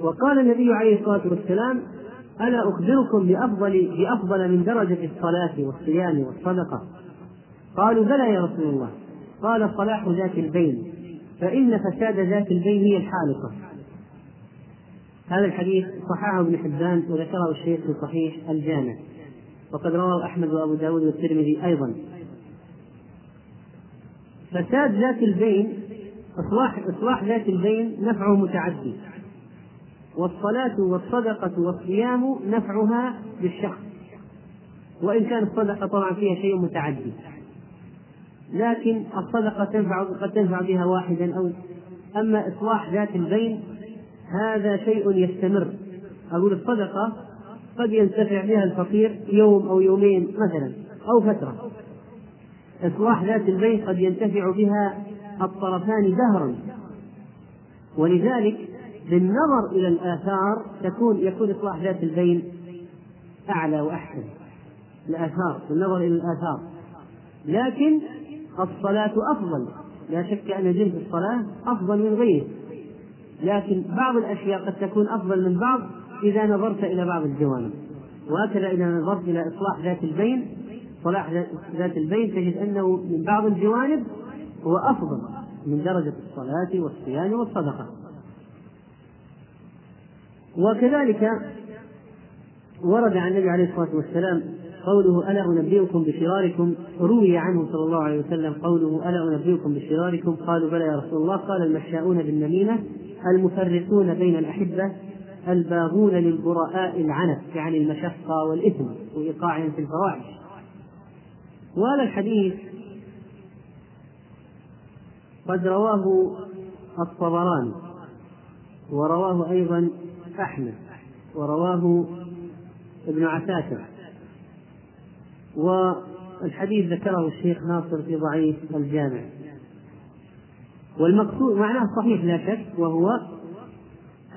وقال النبي عليه الصلاة والسلام ألا أخبركم بأفضل بأفضل من درجة الصلاة والصيام والصدقة? قالوا بلى يا رسول الله. قال صلاح ذات البين. فإن فساد ذات البين هي الحالقة. هذا الحديث صححه ابن حبان وذكره الشيخ في صحيح الجامع. وقد رواه أحمد وأبو داود والترمذي أيضا. فساد ذات البين إصلاح إصلاح ذات البين نفعه متعدي والصلاة والصدقة والصيام نفعها للشخص وإن كان الصدقة طبعا فيها شيء متعدي لكن الصدقة تنفع قد تنفع بها واحدا أو أما إصلاح ذات البين هذا شيء يستمر. أقول الصدقة قد ينتفع بها الفقير يوم أو يومين مثلا أو فترة. إصلاح ذات البين قد ينتفع بها الطرفان دهرا. ولذلك بالنظر إلى الآثار تكون يكون إصلاح ذات البين أعلى وأحسن. الآثار بالنظر إلى الآثار. لكن الصلاة أفضل. لا شك أن جنس الصلاة أفضل من غيره. لكن بعض الأشياء قد تكون أفضل من بعض إذا نظرت إلى بعض الجوانب. وهكذا إذا نظرت إلى إصلاح ذات البين صلاح ذات البين تجد أنه من بعض الجوانب هو أفضل من درجة الصلاة والصيام والصدقة. وكذلك ورد عن النبي عليه الصلاة والسلام قوله ألا أنبئكم بشراركم روي عنه صلى الله عليه وسلم قوله ألا أنبئكم بشراركم قالوا بلى يا رسول الله قال المشاؤون بالنميمة المفرقون بين الأحبة الباغون للبراء العنف يعني المشقة والإثم وإيقاعهم في الفواحش. وهذا الحديث قد رواه الطبراني ورواه أيضا أحمد ورواه ابن عساكر. والحديث ذكره الشيخ ناصر في ضعيف الجامع. والمقصود معناه صحيح لا شك وهو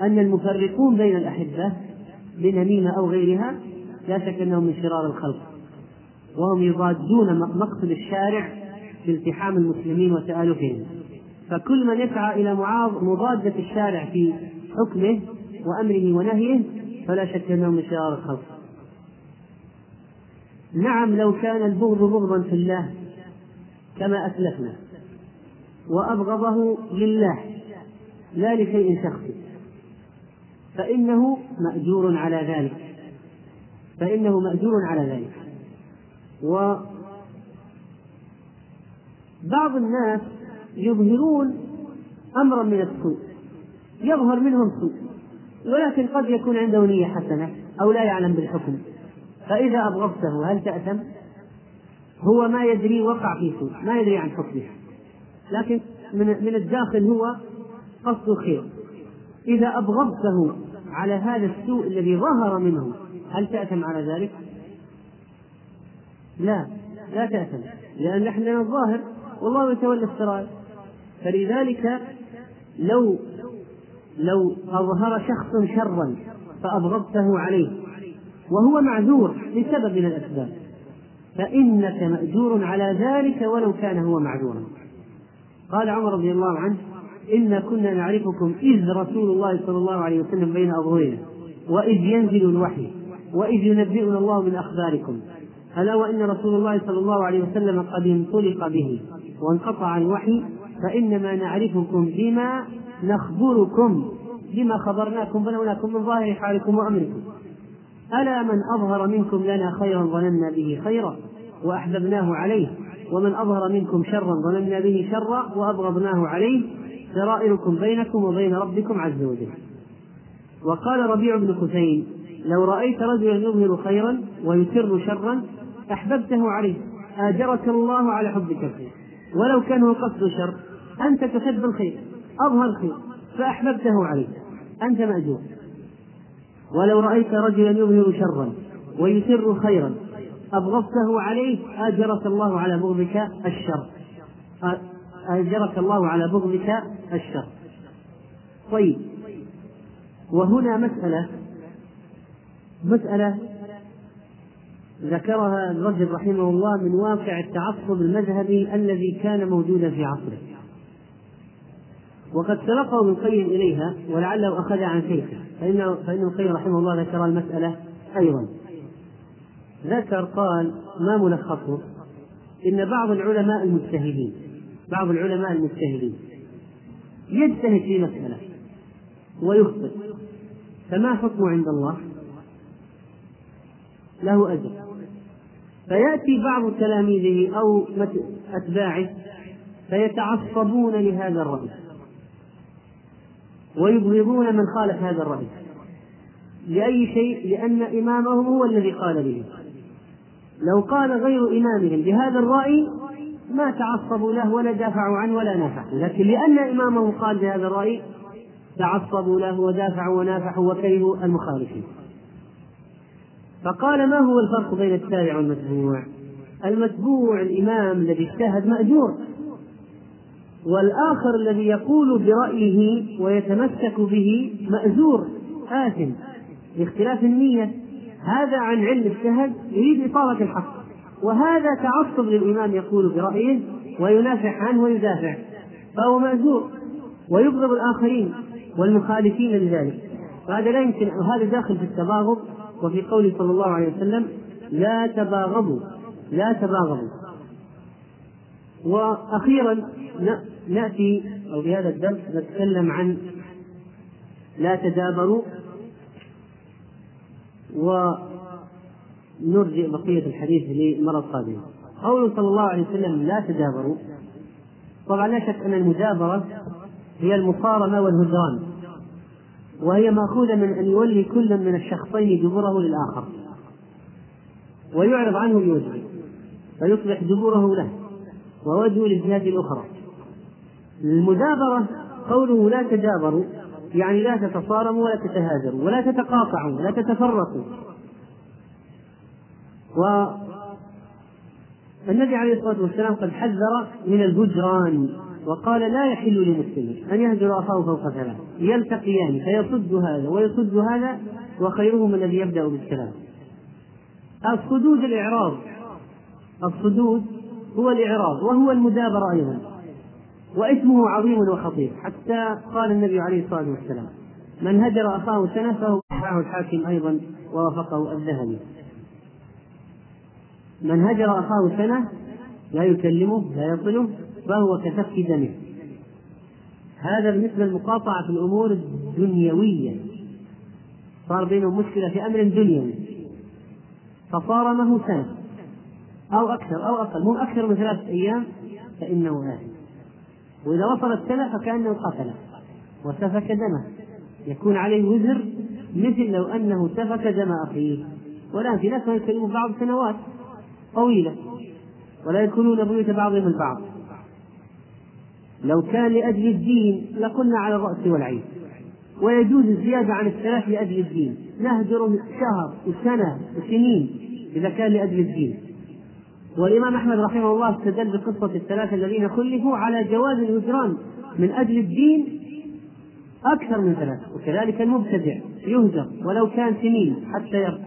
أن المفرقون بين الأحبة بنميمة أو غيرها لا شك أنهم من شرار الخلق. وهم يضادون مقصد الشارع في التحام المسلمين وتآلفهم. فكل من يسعى إلى مضادة الشارع في حكمه وأمره ونهيه فلا شك أنه من شرار الخلق. نعم لو كان البغض بغضا في الله كما أسلفنا وأبغضه لله لا لشيء شخصي فإنه مأجور على ذلك. فإنه مأجور على ذلك. وبعض الناس يظهرون أمرا من السوء يظهر منهم سوء. ولكن قد يكون عنده نية حسنة أو لا يعلم بالحكم فإذا أبغضته هل تأثم؟ هو ما يدري وقع في سوء ما يدري عن حكمه لكن من من الداخل هو قصد خير إذا أبغضته على هذا السوء الذي ظهر منه هل تأثم على ذلك؟ لا لا تأثم لأن نحن لنا الظاهر والله يتولى السرائر فلذلك لو لو أظهر شخص شرا فأبغضته عليه وهو معذور لسبب من الأسباب فإنك مأجور على ذلك ولو كان هو معذورا. قال عمر رضي الله عنه إنا كنا نعرفكم إذ رسول الله صلى الله عليه وسلم بين أظهرنا وإذ ينزل الوحي وإذ ينبئنا الله من أخباركم. ألا وإن رسول الله صلى الله عليه وسلم قد انطلق به وانقطع الوحي فإنما نعرفكم بما نخبركم بما خبرناكم بلوناكم من ظاهر حالكم وأمركم. ألا من أظهر منكم لنا خيرا ظننا به خيرا وأحببناه عليه ومن أظهر منكم شرا ظننا به شرا وأبغضناه عليه سرائركم بينكم وبين ربكم عز وجل. وقال ربيع بن حسين لو رأيت رجلا يظهر خيرا ويسر شرا أحببته عليه آجرك الله على حبك الخير ولو كان هو قصد شر أنت تحب الخير. أظهر خير فأحببته عليه أنت مأجور. ولو رأيت رجلا يظهر شرا ويسر خيرا أبغضته عليه آجرك الله على بغضك الشر. أجرك الله على بغضك الشر. طيب وهنا مسألة مسألة ذكرها الرجل رحمه الله من واقع التعصب المذهبي الذي كان موجودا في عصره. وقد سبقه ابن القيم إليها ولعله أخذها عن شيخه. فإنه فإن القيم رحمه الله ذكر المسألة أيضا. ذكر قال ما ملخصه؟ إن بعض العلماء المجتهدين بعض العلماء المجتهدين يجتهد في مسألة ويخطئ. فما حكمه عند الله؟ له أجر. فيأتي بعض تلاميذه أو أتباعه فيتعصبون لهذا الرأي ويبغضون من خالف هذا الرأي. لأي شيء؟ لأن إمامهم هو الذي قال به. لو قال غير إمامهم بهذا الرأي ما تعصبوا له ولا دافعوا عنه ولا نافحوا لكن لأن إمامهم قال بهذا الرأي تعصبوا له ودافعوا ونافحوا وكرهوا المخالفين. فقال ما هو الفرق بين التابع والمتبوع؟ المتبوع الإمام الذي اجتهد مأجور. والآخر الذي يقول برأيه ويتمسك به مأجور آثم لاختلاف النية. هذا عن علم اجتهد يريد إصابة الحق. وهذا تعصب للإمام يقول برأيه وينافع عنه ويدافع. فهو مأجور ويبغض الآخرين والمخالفين لذلك. فهذا لا يمكن وهذا داخل في التباغض. وفي قوله صلى الله عليه وسلم لا تباغضوا لا تباغضوا. وأخيرا نأتي أو في هذا الدرس نتكلم عن لا تدابروا ونرجئ بقية الحديث للمرة القادمة. قوله صلى الله عليه وسلم لا تدابروا طبعا لا شك أن المدابرة هي المصارمة والهجران وهي مأخوذة من أن يولي كل من الشخصين دبره للآخر ويعرض عنه بوجهه فيصبح دبره له ووجهه للجهة الأخرى. المدابرة قوله لا تدابروا يعني لا تتصارموا ولا تتهاجروا ولا تتقاطعوا ولا تتفرقوا. والنبي عليه الصلاة والسلام قد حذر من الهجران وقال لا يحل لمسلم أن يهجر أخاه فوق ثلاث يلتقيان فيصد هذا ويصد هذا وخيرهم الذي يبدأ بالسلام. الصدود الإعراض الصدود هو الإعراض وهو المدابرة أيضا. واسمه عظيم وخطير حتى قال النبي عليه الصلاة والسلام من هجر أخاه سنة فهو صححه الحاكم أيضا ووافقه الذهبي. من هجر أخاه سنة لا يكلمه لا يصله فهو كسفك دمه. هذا بالنسبة للمقاطعة في الأمور الدنيوية. صار بينهم مشكلة في أمر دنيوي. فصارمه سنة أو أكثر أو أقل مو أكثر من ثلاثة أيام فإنه آثم وإذا وصلت سنة فكأنه قتله وسفك دمه. يكون عليه وزر مثل لو أنه سفك دم أخيه. والآن في ناس ما يكلمون بعض سنوات طويلة. ولا يدخلون بيوت بعضهم البعض. لو كان لأجل الدين لقلنا على الرأس والعين. ويجوز الزيادة عن الثلاث لأجل الدين. نهجر شهر وسنة وسنين إذا كان لأجل الدين. والإمام أحمد رحمه الله استدل بقصة الثلاثة الذين خلفوا على جواز الهجران من أجل الدين أكثر من ثلاثة وكذلك المبتدع يهجر ولو كان سنين حتى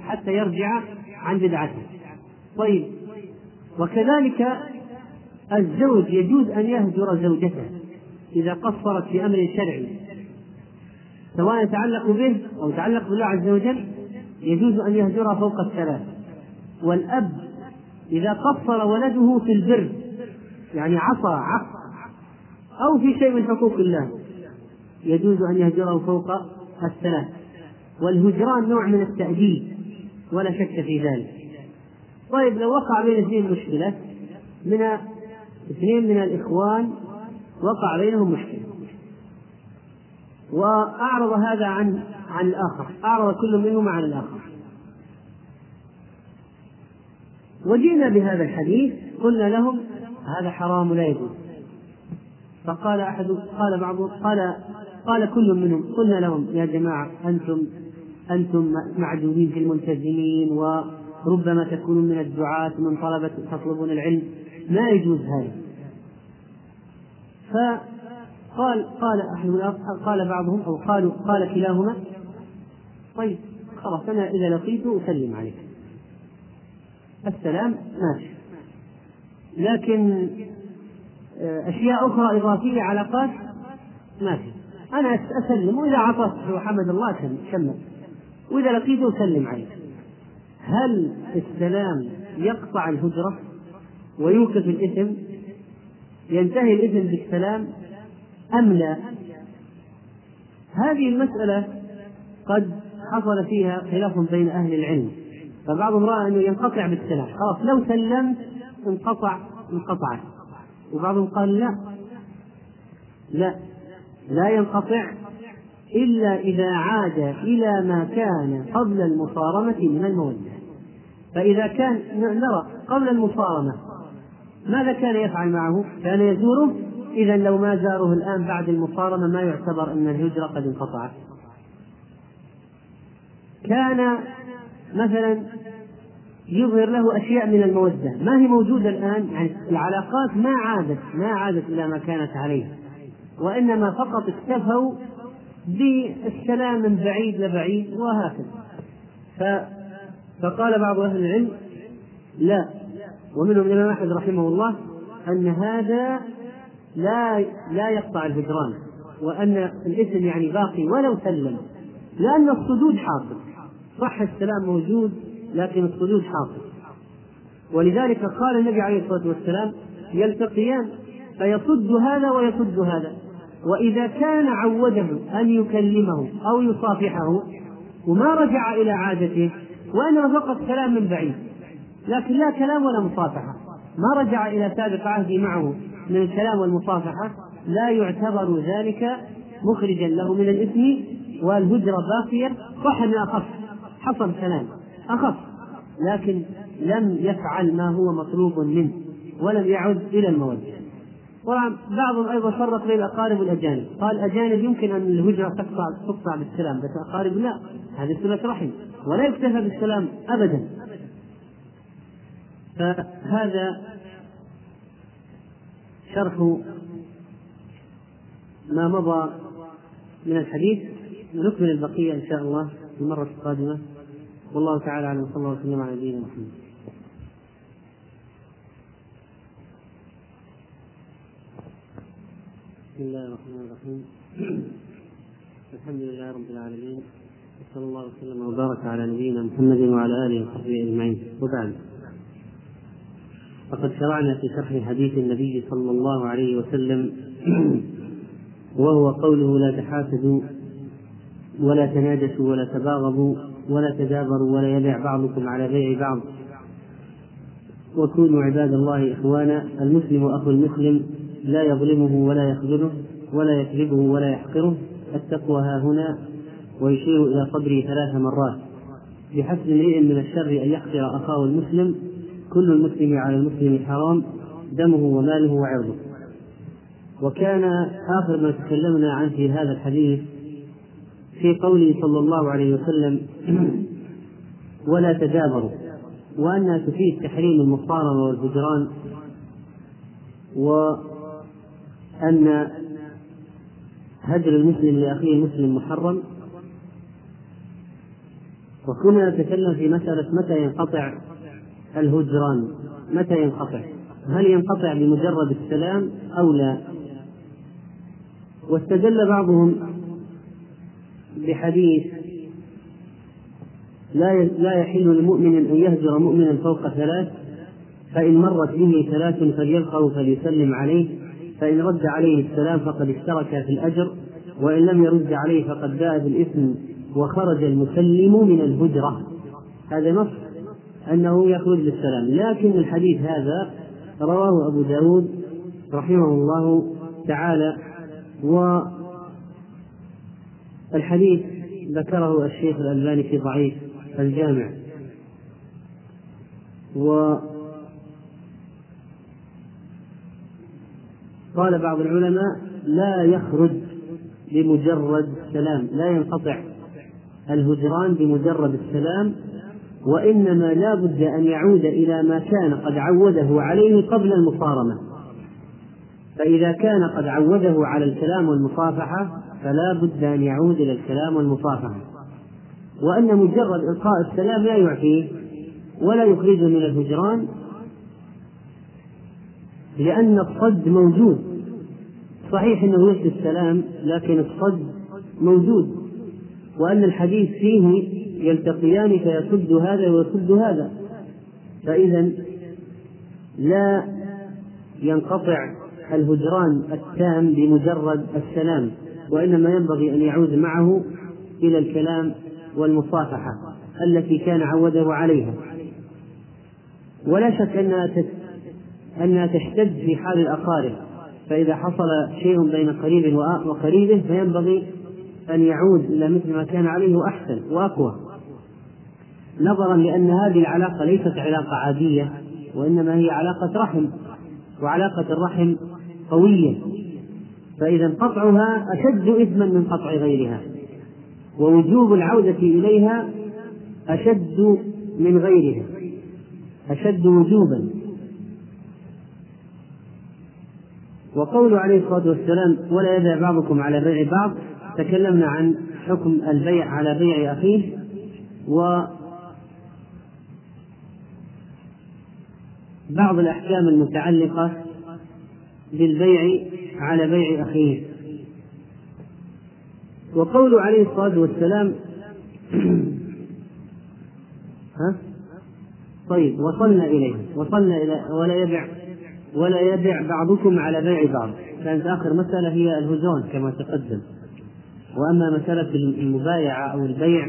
حتى يرجع عن بدعته. طيب وكذلك الزوج يجوز أن يهجر زوجته إذا قصرت في أمر شرعي سواء يتعلق به أو يتعلق بالله عز وجل يجوز أن يهجرها فوق الثلاث والأب إذا قصر ولده في البر يعني عصى عصى أو في شيء من حقوق الله يجوز أن يهجره فوق الثلاث. والهجران نوع من التأديب ولا شك في ذلك. طيب لو وقع بين اثنين مشكلة من اثنين من الإخوان وقع بينهم مشكلة. وأعرض هذا عن عن الآخر أعرض كل منهما عن الآخر. وجئنا بهذا الحديث قلنا لهم هذا حرام لا يجوز. فقال أحد قال بعضهم قال قال كل منهم قلنا لهم يا جماعة أنتم أنتم معدومين في الملتزمين وربما تكونون من الدعاة من طلبة تطلبون العلم. ما يجوز هذا. فقال قال أحد قال بعضهم أو قالوا قال كلاهما طيب خلاص أنا إذا لقيته أسلم عليك. السلام ماشي. لكن آه، أشياء أخرى إضافية علاقات ما في أنا أسلم وإذا عطفت وحمد الله شمل وإذا لقيته سلم عليه هل السلام يقطع الهجرة ويوقف الإثم؟ ينتهي الإثم بالسلام أم لا؟ هذه المسألة قد حصل فيها خلاف بين أهل العلم. فبعضهم رأى أنه ينقطع بالسلام خلاص لو سلمت انقطع انقطع وبعضهم قال لا. لا. لا ينقطع إلا إذا عاد إلى ما كان قبل المصارمة من المودة. فإذا كان نرى قبل المصارمة ماذا كان يفعل معه؟ كان يزوره. إذا لو ما زاره الآن بعد المصارمة ما يعتبر أن الهجرة قد انقطعت. كان مثلا يظهر له أشياء من المودة. ما هي موجودة الآن؟ يعني العلاقات ما عادت ما عادت إلى ما كانت عليه. وإنما فقط اكتفوا بالسلام من بعيد لبعيد وهكذا. ف فقال بعض أهل العلم لا. ومنهم الإمام أحمد رحمه الله أن هذا لا لا يقطع الهجران وأن الإثم يعني باقي ولو سلم لأن الصدود حاصل. صح السلام موجود لكن الصدود حاصل. ولذلك قال النبي عليه الصلاة والسلام يلتقيان فيصد هذا ويصد هذا؟ وإذا كان عوده أن يكلمه أو يصافحه وما رجع إلى عادته وإنما فقط كلام من بعيد لكن لا كلام ولا مصافحة. ما رجع إلى سابق عهده معه من الكلام والمصافحة لا يعتبر ذلك مخرجا له من الإثم والهجرة باقية صح أنه أخف حصل كلام. أخف. لكن لم يفعل ما هو مطلوب منه ولم يعد إلى المودة طبعا بعضهم أيضا فرق بين الأقارب والأجانب، قال الأجانب يمكن أن الهجرة تقطع تقطع بالسلام، بس الأقارب لا، هذه صلة رحم، ولا يكتفى بالسلام ابدا. فهذا شرح ما مضى من الحديث. نكمل البقية إن شاء الله في المرة القادمة. والله تعالى أعلم صلى الله وسلم على نبينا محمد. بسم الله الرحمن الرحيم الحمد لله رب العالمين وصلى الله وسلم وبارك على نبينا محمد وعلى آله وصحبه أجمعين وبعد فقد شرعنا في شرح حديث النبي صلى الله عليه وسلم وهو قوله لا تحاسدوا ولا تناجسوا ولا تباغضوا ولا تدابروا ولا يبع بعضكم على بيع بعض. وكونوا عباد الله إخوانا المسلم أخو المسلم لا يظلمه ولا يخذله ولا يكذبه ولا يحقره. التقوى ها هنا ويشير إلى صدره ثلاث مرات. بحسب امرئ من الشر أن يحقر أخاه المسلم كل المسلم على المسلم حرام دمه وماله وعرضه. وكان آخر ما تكلمنا عنه في هذا الحديث في قوله صلى الله عليه وسلم ولا تدابروا وأنها تفيد تحريم المصارمة والهجران و أن هجر المسلم لأخيه المسلم محرم. وكنا نتكلم في مسألة متى ينقطع الهجران متى ينقطع؟ هل ينقطع بمجرد السلام أو لا؟ واستدل بعضهم بحديث لا لا يحل لمؤمن أن يهجر مؤمنا فوق ثلاث فإن مرت به ثلاث فليلقه فليسلم عليه فإن رد عليه السلام فقد اشترك في الأجر وإن لم يرد عليه فقد باء بالإثم وخرج المسلم من الهجرة. هذا نص أنه يخرج بالسلام لكن الحديث هذا رواه أبو داود رحمه الله تعالى والحديث ذكره الشيخ الألباني في ضعيف الجامع. و قال بعض العلماء لا يخرج بمجرد السلام لا ينقطع الهجران بمجرد السلام وإنما لا بد أن يعود إلى ما كان قد عوده عليه قبل المصارمة فإذا كان قد عوده على الكلام والمصافحة فلا بد أن يعود إلى الكلام والمصافحة. وأن مجرد إلقاء السلام لا يعفيه ولا يخرجه من الهجران لأن الصد موجود. الصحيح أنه يرد السلام لكن الصد موجود. وأن الحديث فيه يلتقيان فيسد هذا ويسد هذا. فإذا لا ينقطع الهجران التام بمجرد السلام. وإنما ينبغي أن يعود معه إلى الكلام والمصافحة التي كان عوده عليها. ولا شك أنها أنها تشتد في حال الأقارب فإذا حصل شيء بين قريب وقريبه فينبغي أن يعود إلى مثل ما كان عليه وأحسن وأقوى. نظرا لأن هذه العلاقة ليست علاقة عادية وإنما هي علاقة رحم وعلاقة الرحم قوية. فإذا قطعها أشد إثما من قطع غيرها ووجوب العودة إليها أشد من غيرها أشد وجوبا. وقول عليه الصلاة والسلام ولا يبيع بعضكم على بيع بعض تكلمنا عن حكم البيع على بيع أخيه و بعض الأحكام المتعلقة بالبيع على بيع أخيه. وقول عليه الصلاة والسلام ها؟ طيب وصلنا إليه. وصلنا إلى ولا يبع ولا يبع بعضكم على بيع بعض. كانت آخر مسألة هي الهجران كما تقدم. وأما مسألة المبايعة أو البيع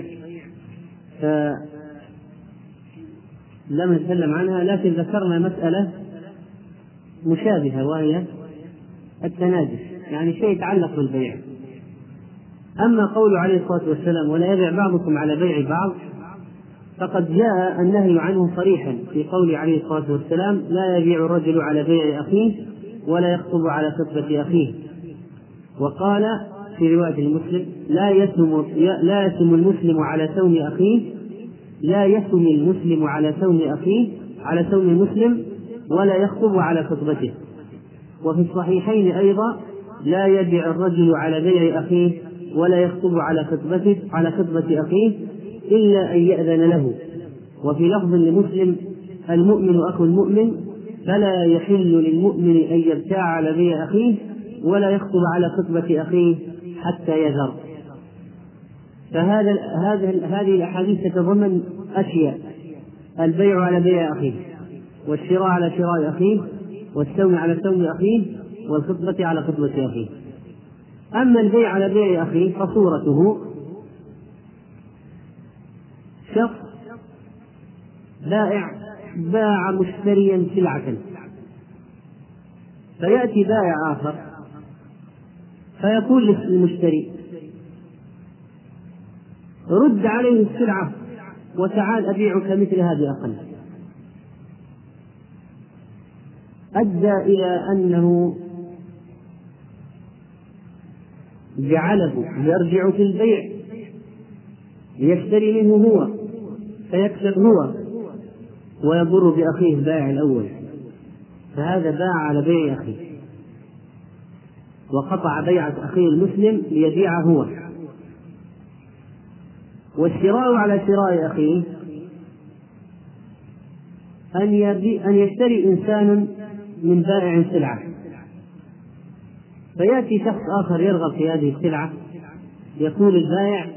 لم نتكلم عنها لكن ذكرنا مسألة مشابهة وهي التناجس يعني شيء يتعلق بالبيع. أما قول عليه الصلاة والسلام ولا يبيع بعضكم على بيع بعض؟ فقد جاء النهي عنه صريحا في قول عليه الصلاة والسلام لا يبيع الرجل على بيع أخيه ولا يخطب على خطبة أخيه. وقال في رواية المسلم لا يثم لا يثم المسلم على ثوم أخيه لا يثم المسلم على ثوم أخيه على ثوم المسلم ولا يخطب على خطبته. وفي الصحيحين أيضا لا يبيع الرجل على بيع أخيه ولا يخطب على خطبته على خطبة أخيه إلا أن يأذن له. وفي لفظ لمسلم المؤمن أخو المؤمن فلا يحل للمؤمن أن يبتاع على بيع أخيه ولا يخطب على خطبة أخيه حتى يذر. فهذا هذه هذه الأحاديث تتضمن أشياء البيع على بيع أخيه والشراء على شراء أخيه والسوم على سوم أخيه والخطبة على خطبة أخيه. أما البيع على بيع أخيه فصورته. شخص بائع باع مشتريا سلعة فيأتي بائع آخر فيقول للمشتري رد عليه السلعة وتعال أبيعك مثل هذه أقل أدى إلى أنه جعله يرجع في البيع ليشتري منه هو فيكسب هو ويضر بأخيه البائع الأول. فهذا باع على بيع أخيه. وقطع بيعة أخيه المسلم ليبيع هو. والشراء على شراء أخيه أن أن يشتري إنسان من بائع سلعة فيأتي شخص آخر يرغب في هذه السلعة يقول البائع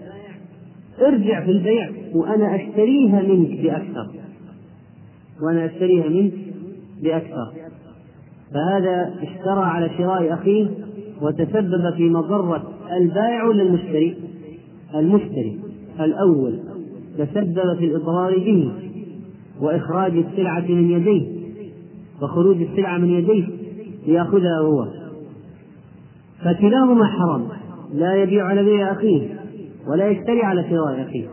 ارجع في البيع وأنا أشتريها منك بأكثر. وأنا أشتريها منك بأكثر. فهذا اشترى على شراء أخيه وتسبب في مضرة البائع ولا المشتري؟ المشتري الأول تسبب في الإضرار به وإخراج السلعة من يديه. وخروج السلعة من يديه ليأخذها هو. فكلاهما حرام. لا يبيع على بيع أخيه ولا يشتري على شراء أخيه.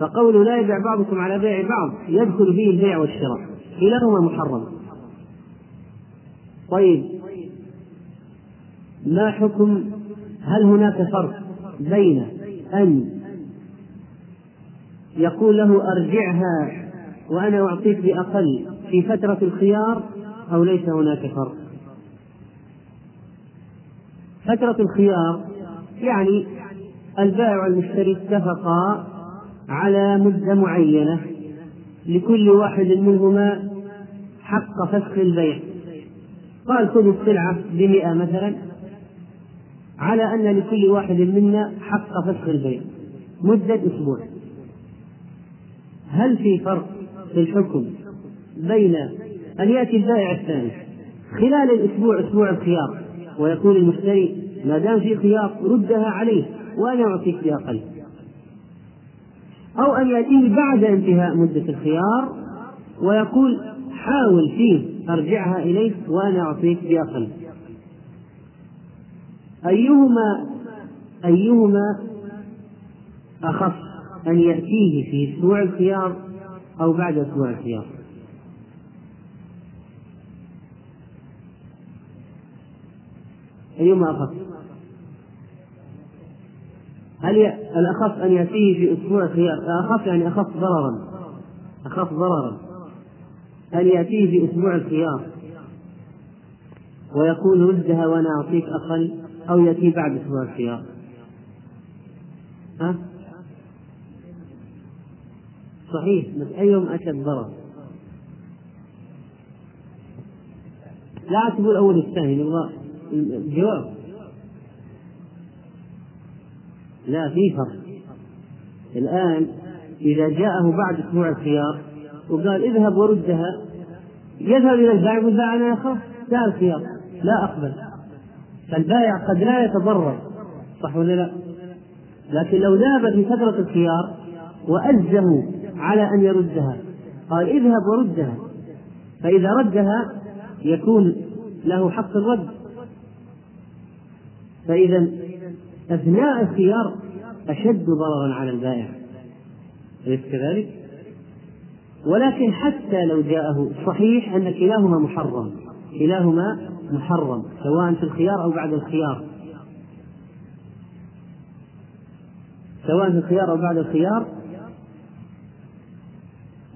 فقول لا يبيع بعضكم على بيع بعض يدخل فيه البيع والشراء. كلاهما محرم. طيب ما حكم هل هناك فرق بين أن يقول له أرجعها وأنا أعطيك بأقل في فترة الخيار أو ليس هناك فرق؟ فترة الخيار يعني البائع والمشتري اتفقا على مدة معينة لكل واحد منهما حق فسخ البيع. قال خذ السلعة بمئة مثلا على أن لكل واحد منا حق فسخ البيع. مدة أسبوع. هل في فرق في الحكم بين أن يأتي البائع الثاني. خلال الأسبوع أسبوع الخيار ويقول المشتري ما دام في خيار ردها عليه وأنا أعطيك بأقل أو أن يأتيه بعد انتهاء مدة الخيار ويقول حاول فيه أرجعها إليك وأنا أعطيك بأقل أيهما أيهما أخف أن يأتيه في أسبوع الخيار أو بعد أسبوع الخيار أيهما أخف؟ هل الأخف أن يأتيه في أسبوع الخيار أخف يعني أخف ضررا. أخف ضررا. أن يأتيه في أسبوع الخيار ويقول ردها وأنا أعطيك أقل أو يأتي بعد أسبوع الخيار ها؟ صحيح. بس أيهم أشد ضرر لا تقول الأول الثاني نبغى الجواب لا في فرق. الآن إذا جاءه بعد أسبوع الخيار وقال اذهب وردها يذهب إلى البائع يقول أنا أخاف لا الخيار لا أقبل. فالبائع قد لا يتضرر صح ولا لا؟ لكن لو ذهب في فترة الخيار وأجزموا على أن يردها قال اذهب وردها. فإذا ردها يكون له حق الرد. فإذا أثناء الخيار أشد ضررا على البائع. أليس كذلك؟ ولكن حتى لو جاءه صحيح أن كلاهما محرم. كلاهما محرم سواء في الخيار أو بعد الخيار. سواء في الخيار أو بعد الخيار.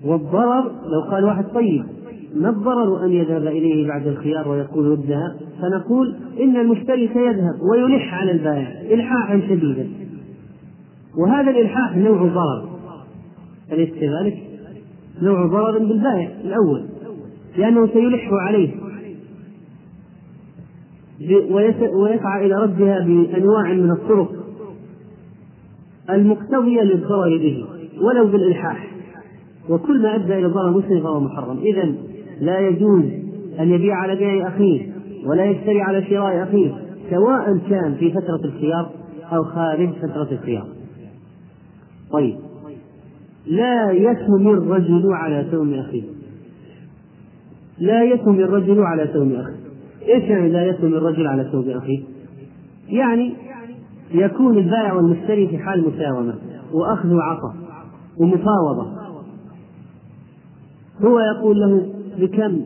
والضرر لو قال واحد طيب ما الضرر أن يذهب إليه بعد الخيار ويقول ردها؟ فنقول إن المشتري سيذهب ويلح على البائع إلحاحا شديدا. وهذا الإلحاح نوع ضرر. أليس كذلك؟ نوع ضرر بالبائع الأول لأنه سيلح عليه. ويسعى إلى ردها بأنواع من الطرق المقتضية للضرر به ولو بالإلحاح. وكل ما أدى إلى ضرر مسلم فهو محرم. إذا لا يجوز أن يبيع على بيع أخيه ولا يشتري على شراء أخيه سواء كان في فترة الخيار أو خارج فترة الخيار طيب. لا يسهم الرجل على ثوم أخيه. لا يسهم الرجل على ثوم أخيه. إيش يعني لا يسهم الرجل على ثوب أخيه؟ يعني يكون البائع والمشتري في حال مساومة وأخذ وعطاء ومفاوضة. هو يقول له بكم؟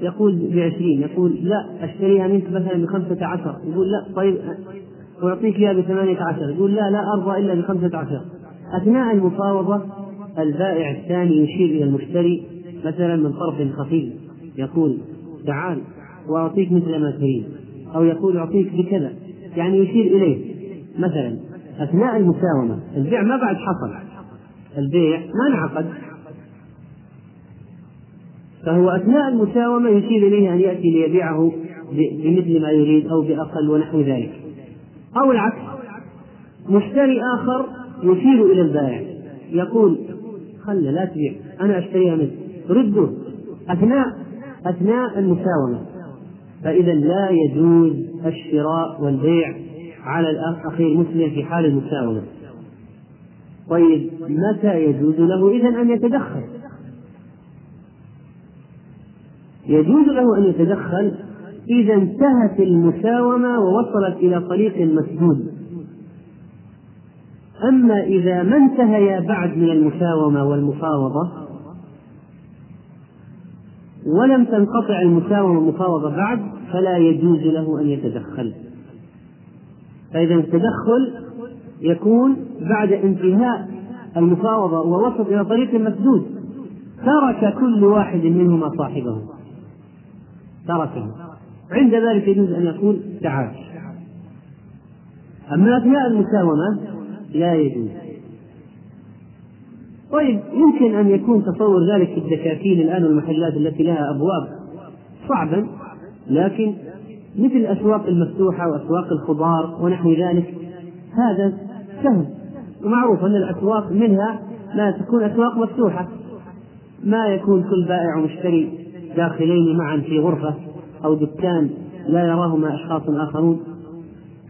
يقول بعشرين. يقول لا أشتريها منك مثلا بخمسة عشر. يقول لا طيب أعطيك إياها بثمانية عشر. يقول لا لا أرضى إلا بخمسة عشر. أثناء المفاوضة البائع الثاني يشير إلى المشتري مثلا من طرف خفي يقول تعال وأعطيك مثل ما تريد. أو يقول أعطيك بكذا. يعني يشير إليه. مثلا أثناء المساومة البيع ما بعد حصل. البيع ما انعقد. فهو أثناء المساومة يشير إليه أن يأتي ليبيعه بمثل ما يريد أو بأقل ونحو ذلك. أو العكس مشتري آخر يشير إلى البائع. يقول خل لا تبيع أنا أشتريها منك. رده أثناء أثناء المساومة. فإذا لا يجوز الشراء والبيع على الأخ المسلم في حال المساومة. طيب متى يجوز له إذا أن يتدخل؟ يجوز له أن يتدخل إذا انتهت المساومة ووصلت إلى طريق مسدود. أما إذا ما انتهيا بعد من المساومة والمفاوضة ولم تنقطع المساومة والمفاوضة بعد فلا يجوز له أن يتدخل. فإذا التدخل يكون بعد انتهاء المفاوضة ووصل إلى طريق مسدود. ترك كل واحد منهما صاحبه. تركه عند ذلك يجوز أن يقول تعال أما أثناء المساومة لا يجوز. طيب يمكن أن يكون تصور ذلك في الدكاكين الآن والمحلات التي لها أبواب صعبا لكن مثل الأسواق المفتوحة وأسواق الخضار ونحو ذلك هذا سهل. ومعروف أن الأسواق منها ما تكون أسواق مفتوحة. ما يكون كل بائع ومشتري داخلين معا في غرفة أو دكان لا يراهما أشخاص آخرون.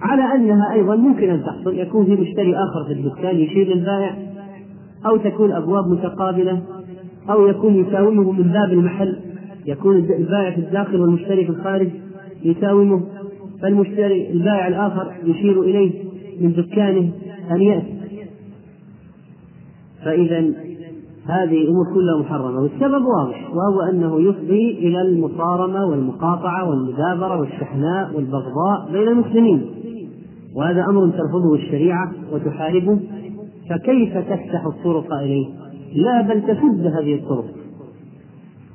على أنها أيضا ممكن أن تحصل يكون في مشتري آخر في الدكان يشير للبائع أو تكون أبواب متقابلة أو يكون يساومه من باب المحل. يكون البائع في الداخل والمشتري في الخارج يساومه فالمشتري البائع الآخر يشير إليه من دكانه أن يأتي. فإذا هذه الأمور كلها محرمة والسبب واضح وهو أنه يفضي إلى المصارمة والمقاطعة والمدابرة والشحناء والبغضاء بين المسلمين. وهذا أمر ترفضه الشريعة وتحاربه. فكيف تفتح الطرق إليه؟ لا بل تسد هذه الطرق.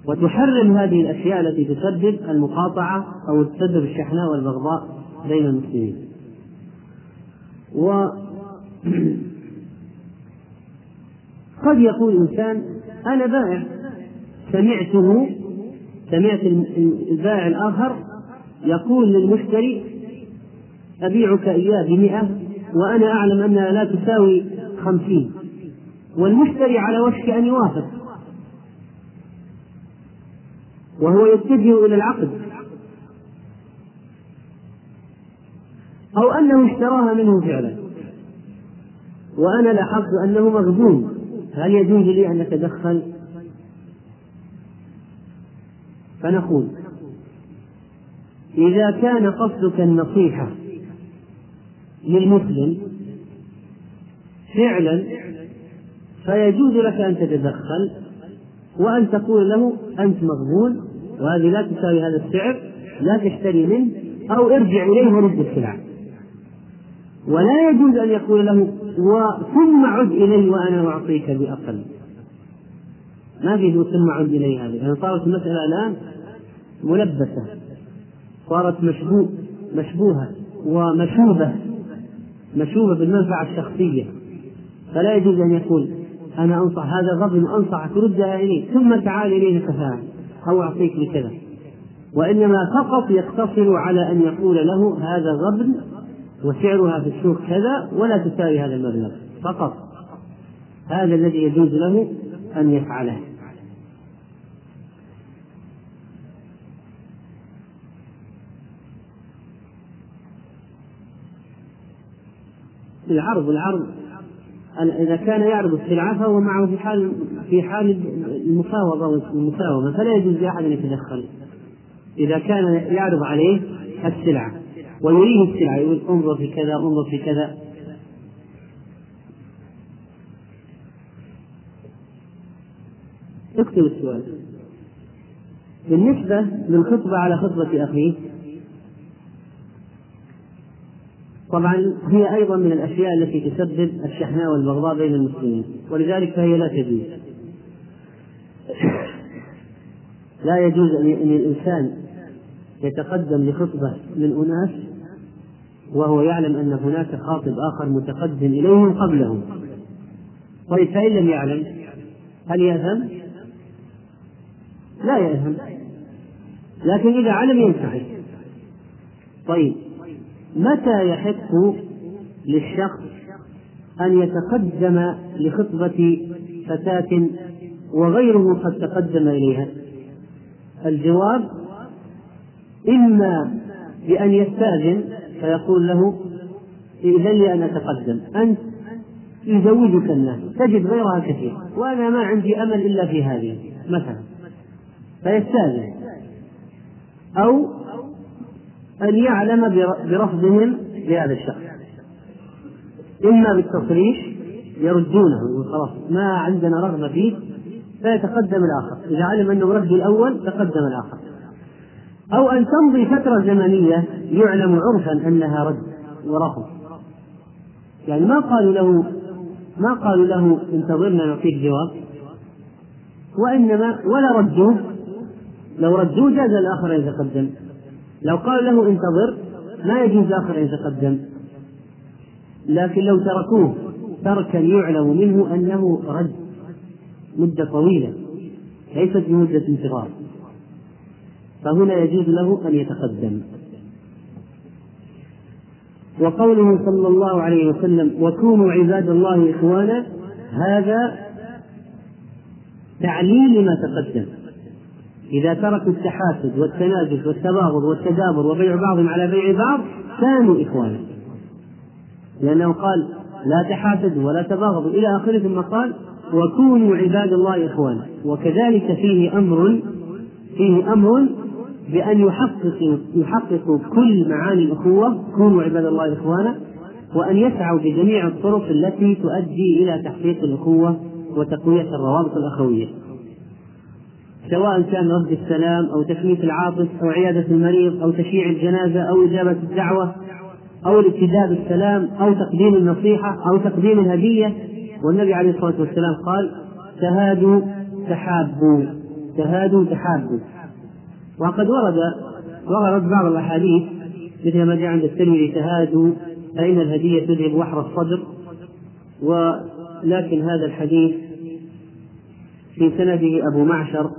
وتحرم هذه الأشياء التي تسبب المقاطعة أو تسبب الشحناء والبغضاء بين المسلمين. و قد يقول الإنسان أنا بائع سمعته سمعت البائع الآخر يقول للمشتري أبيعك إياه بمئة وأنا أعلم أنها لا تساوي خمسين. والمشتري على وشك أن يوافق. وهو يتجه إلى العقد. أو أنه اشتراها منه فعلا. وأنا لاحظت أنه مغبون. هل يجوز لي أن أتدخل؟ فنقول إذا كان قصدك النصيحة للمسلم فعلا فيجوز لك أن تتدخل وأن تقول له أنت مغبون وهذه لا تساوي هذا السعر لا تشتري منه أو ارجع إليه ورد السلعة ولا يجوز أن يقول له ثم عد إلي وأنا أعطيك بأقل. ما في ثم عد إلي هذه يعني صارت المسألة الآن ملبسة. صارت مشبوه مشبوهة ومشوبة. مشوبة بالمنفعة الشخصية. فلا يجوز أن يقول أنا أنصح هذا غبن أنصحك ردها إلي ثم تعال إليه كفاءة أو أعطيك بكذا وإنما فقط يقتصر على أن يقول له هذا غبن وسعرها في السوق كذا ولا تساوي هذا المبلغ فقط. هذا الذي يجوز له أن يفعله. العرض العرض. إذا كان يعرض السلعة فهو معه في حال في حال المفاوضة والمساومة فلا يجوز لأحد أن يتدخل. إذا كان يعرض عليه السلعة. ويريه السلعة يقول انظر في كذا انظر في كذا. اكتب السؤال. بالنسبة للخطبة على خطبة أخيه طبعا هي أيضا من الأشياء التي تسبب الشحناء والبغضاء بين المسلمين ولذلك فهي لا تجوز. لا يجوز أن الإنسان يتقدم لخطبة من أناس وهو يعلم أن هناك خاطب آخر متقدم إليهم قبله طيب فإن لم يعلم هل يأثم؟ لا يأثم لكن إذا علم ينتهي طيب متى يحق للشخص أن يتقدم لخطبة فتاة وغيره قد تقدم إليها؟ الجواب إما بأن يستأذن فيقول له إذن لي أن أتقدم. أنت يزوجك الناس تجد غيرها كثير وأنا ما عندي أمل إلا في هذه مثلا. فيستأذن. أو أن يعلم برفضهم لهذا الشخص. إما بالتصريح يردونه خلاص ما عندنا رغبة فيه فيتقدم الآخر. إذا علم أنه رد الأول تقدم الآخر. أو أن تمضي فترة زمنية يعلم عرفا أنها رد ورفض. يعني ما قالوا له ما قالوا له انتظرنا نعطيك جواب. وإنما ولا ردوه. لو ردوه جاز الآخر أن يتقدم لو قال له انتظر ما يجوز الآخر أن يتقدم لكن لو تركوه تركا يعلم منه أنه رد مدة طويلة. ليست بمدة انتظار. فهنا يجوز له أن يتقدم. وقوله صلى الله عليه وسلم وكونوا عباد الله إخوانا هذا تعليل لما تقدم. إذا تركوا التحاسد والتناجس والتباغض والتدابر وبيع بعضهم على بيع بعض كانوا إخوانا. لأنه قال لا تحاسدوا ولا تباغضوا إلى آخره ثم قال وكونوا عباد الله إخوانا. وكذلك فيه أمر فيه أمر بأن يحققوا يحققوا كل معاني الأخوة كونوا عباد الله إخوانا وأن يسعوا بجميع الطرق التي تؤدي إلى تحقيق الأخوة وتقوية الروابط الأخوية. سواء كان رد السلام أو تشميت العاطف أو عيادة المريض أو تشييع الجنازة أو إجابة الدعوة أو الابتداء بالسلام أو تقديم النصيحة أو تقديم الهدية. والنبي عليه الصلاة والسلام قال تهادوا تحابوا. تهادوا تحابوا. وقد ورد وردت بعض الأحاديث مثل ما جاء عند الترمذي تهادوا فإن الهدية تذهب وحر الصدر. ولكن هذا الحديث في سنده أبو معشر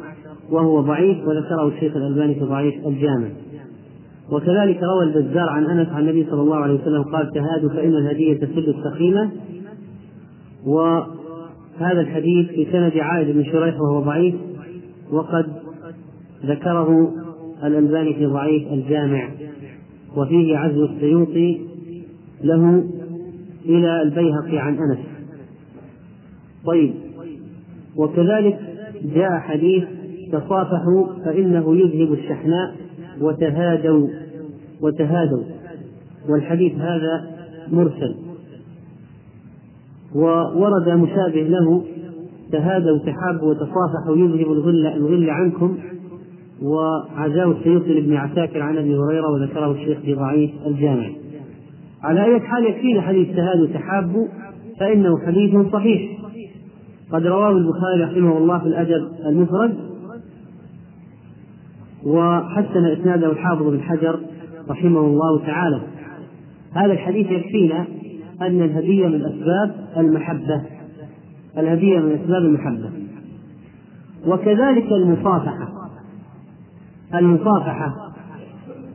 وهو ضعيف وذكره الشيخ الألباني في ضعيف الجامع. وكذلك روى البزار عن أنس عن النبي صلى الله عليه وسلم قال تهادوا فإن الهدية تسد السخيمة. وهذا الحديث في سند عائد بن شريح وهو ضعيف وقد ذكره الألباني في ضعيف الجامع وفيه عزو السيوطي له إلى البيهقي عن أنس. طيب وكذلك جاء حديث تصافحوا فإنه يذهب الشحناء وتهادوا وتهادوا والحديث هذا مرسل. وورد مشابه له تهادوا تحابوا وتصافحوا يذهب الغل الغل عنكم. وعزاه السيوطي لابن عساكر عن أبي هريرة وذكره الشيخ في ضعيف الجامع. على اية حال يكفينا حديث تهادوا تحابوا فإنه حديث صحيح. قد رواه البخاري رحمه الله في الأدب المفرد وحسن إسناده الحافظ بن حجر رحمه الله تعالى. هذا الحديث يكفينا أن الهدية من أسباب المحبة. الهدية من أسباب المحبة. وكذلك المصافحة. المصافحة.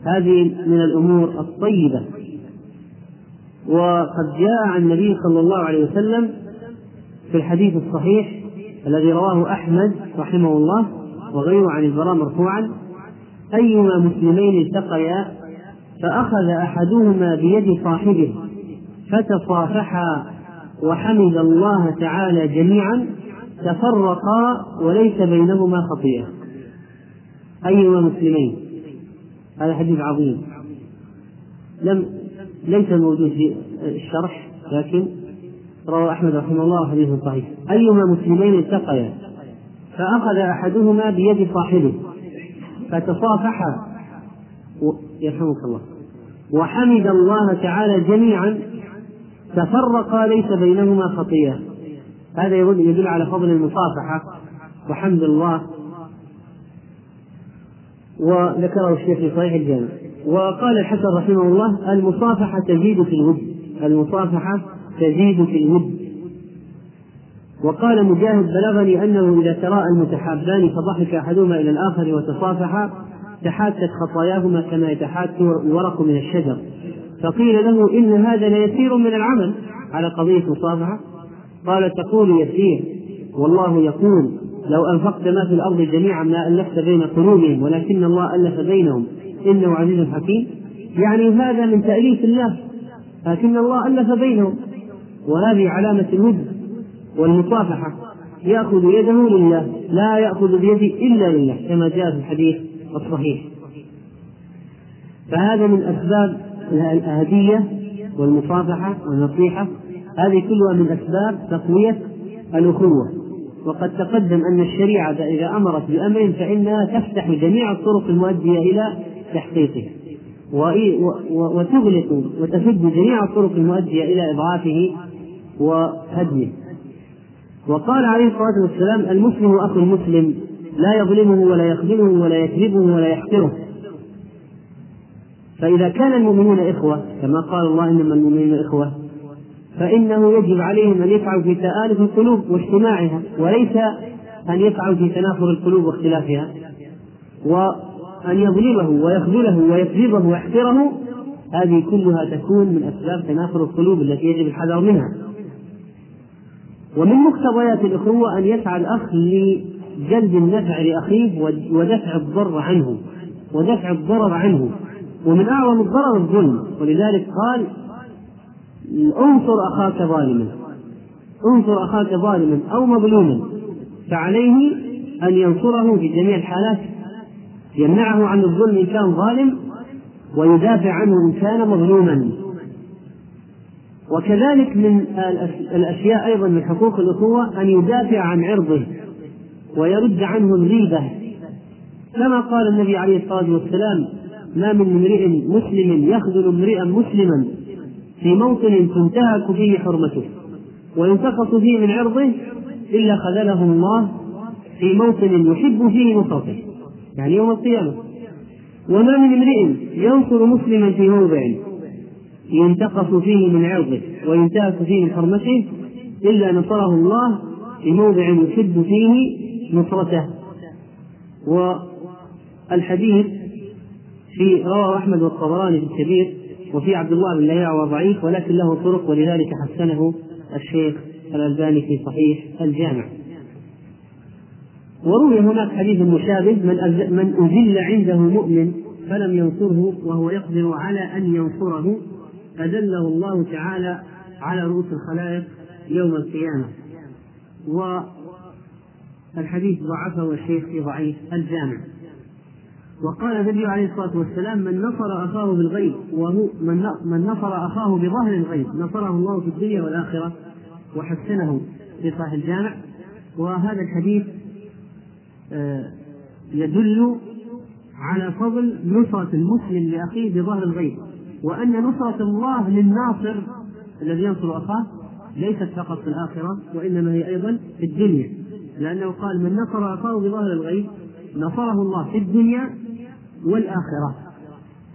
هذه من الأمور الطيبة. وقد جاء عن النبي صلى الله عليه وسلم في الحديث الصحيح الذي رواه أحمد رحمه الله وغيره عن البراء مرفوعا أيما مسلمين التقيا فأخذ أحدهما بيد صاحبه فتصافحا وحمد الله تعالى جميعا تفرقا وليس بينهما خطيئة أيما مسلمين هذا حديث عظيم. لم ليس موجود في الشرح لكن رواه أحمد رحمه الله حديث صحيح. أيما مسلمين التقيا فأخذ أحدهما بيد صاحبه فتصافحا يرحمك الله. وحمد الله تعالى جميعا تفرقا ليس بينهما خطيئة. هذا يدل على فضل المصافحة وحمد الله وذكره الشيخ في صحيح الجامع. وقال الحسن رحمه الله المصافحة تزيد في الود. المصافحة تزيد في الود. وقال مجاهد بلغني أنه إذا تراءى المتحابان فضحك أحدهما إلى الآخر وتصافحا تحاتت خطاياهما كما يتحات الورق من الشجر. فقيل له إن هذا ليسير من العمل. على قضية المصافحه قال تقول يسير. والله يقول. لو أنفقت ما في الأرض جميعا ما ألفت بين قلوبهم ولكن الله ألف بينهم. إنه عزيز حكيم. يعني هذا من تأليف الله. لكن الله ألف بينهم. وهذه علامة الود والمصافحة. يأخذ يده لله لا يأخذ بيده إلا لله كما جاء في الحديث الصحيح. فهذا من أسباب الهدية والمصافحة والنصيحة. هذه كلها من أسباب تقوية الأخوة. وقد تقدم أن الشريعة إذا أمرت بأمر فإنها تفتح جميع الطرق المؤدية إلى تحقيقه وتغلق وتسد جميع الطرق المؤدية إلى إضعافه وهدمه. وقال عليه الصلاة والسلام المسلم أخو المسلم لا يظلمه ولا يخذله ولا يكذبه ولا يحقره. فإذا كان المؤمنون إخوة كما قال الله إنما المؤمنون إخوة. فإنه يجب عليهم أن يسعوا في تآلف القلوب واجتماعها وليس أن يسعوا في تنافر القلوب واختلافها. وأن يظلمه ويخذله ويكذبه ويحقره هذه كلها تكون من أسباب تنافر القلوب التي يجب الحذر منها. ومن مقتضيات الأخوة أن يسعى الأخ لجلب النفع لأخيه ودفع الضر عنه ودفع الضرر عنه. ومن أعظم الضرر الظلم ولذلك قال انصر أخاك ظالما. انصر أخاك ظالما أو مظلوما. فعليه أن ينصره في جميع الحالات. يمنعه عن الظلم إن كان ظالم ويدافع عنه إن كان مظلوما. وكذلك من الأشياء أيضا من حقوق الأخوة أن يدافع عن عرضه ويرد عنه الغيبة. كما قال النبي عليه الصلاة والسلام ما من امرئ مسلم يخذل امرئا مسلما في موطن تنتهك فيه حرمته وينتقص فيه من عرضه إلا خذله الله في موطن يحب فيه نصرته يعني يوم القيامة وما من امرئ ينصر مسلما في موضع ينتقص فيه من عرضه وينتهك فيه من حرمته إلا نصره الله في موضع يحب فيه نصرته. والحديث في رواه أحمد والطبراني في الكبير وفي عبد الله بن لهيعة وضعيف ولكن له طرق ولذلك حسنه الشيخ الألباني في صحيح الجامع. وروي هناك حديث مشابه من من أذل عنده مؤمن فلم ينصره وهو يقدر على أن ينصره أذله الله تعالى على رؤوس الخلائق يوم القيامة. والحديث ضعفه الشيخ في ضعيف الجامع. وقال النبي عليه الصلاة والسلام من نصر أخاه بالغيب وهو من من نصر أخاه بظهر الغيب نصره الله في الدنيا والآخرة وحسنه في صحيح الجامع. وهذا الحديث آه، يدل على فضل نصرة المسلم لأخيه بظهر الغيب وأن نصرة الله للناصر الذي ينصر أخاه ليست فقط في الآخرة وإنما هي أيضا في الدنيا لأنه قال من نصر أخاه بظهر الغيب نصره الله في الدنيا والآخرة.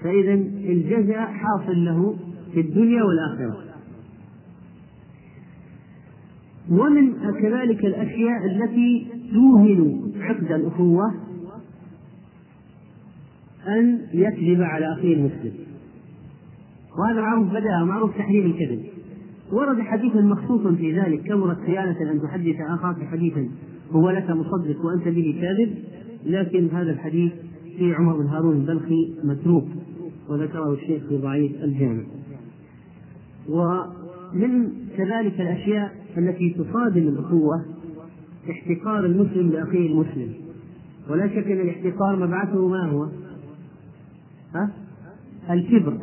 فإذا الجزاء حاصل له في الدنيا والآخرة. ومن كذلك الأشياء التي توهن عقد الأخوة أن يكذب على أخيه المسلم. وهذا معروف بدأ معروف تحريم الكذب. ورد حديث مخصوص في ذلك كبرت خيانة أن تحدث أخاك حديثا هو لك مصدق وأنت به كاذب؟ لكن هذا الحديث في عمر بن هارون البلخي متروك وذكره الشيخ في ضعيف الجامع. ومن كذلك الأشياء التي تصادم الأخوة احتقار المسلم لأخيه المسلم. ولا شك أن الاحتقار مبعثه ما هو؟ ها؟ الكبر.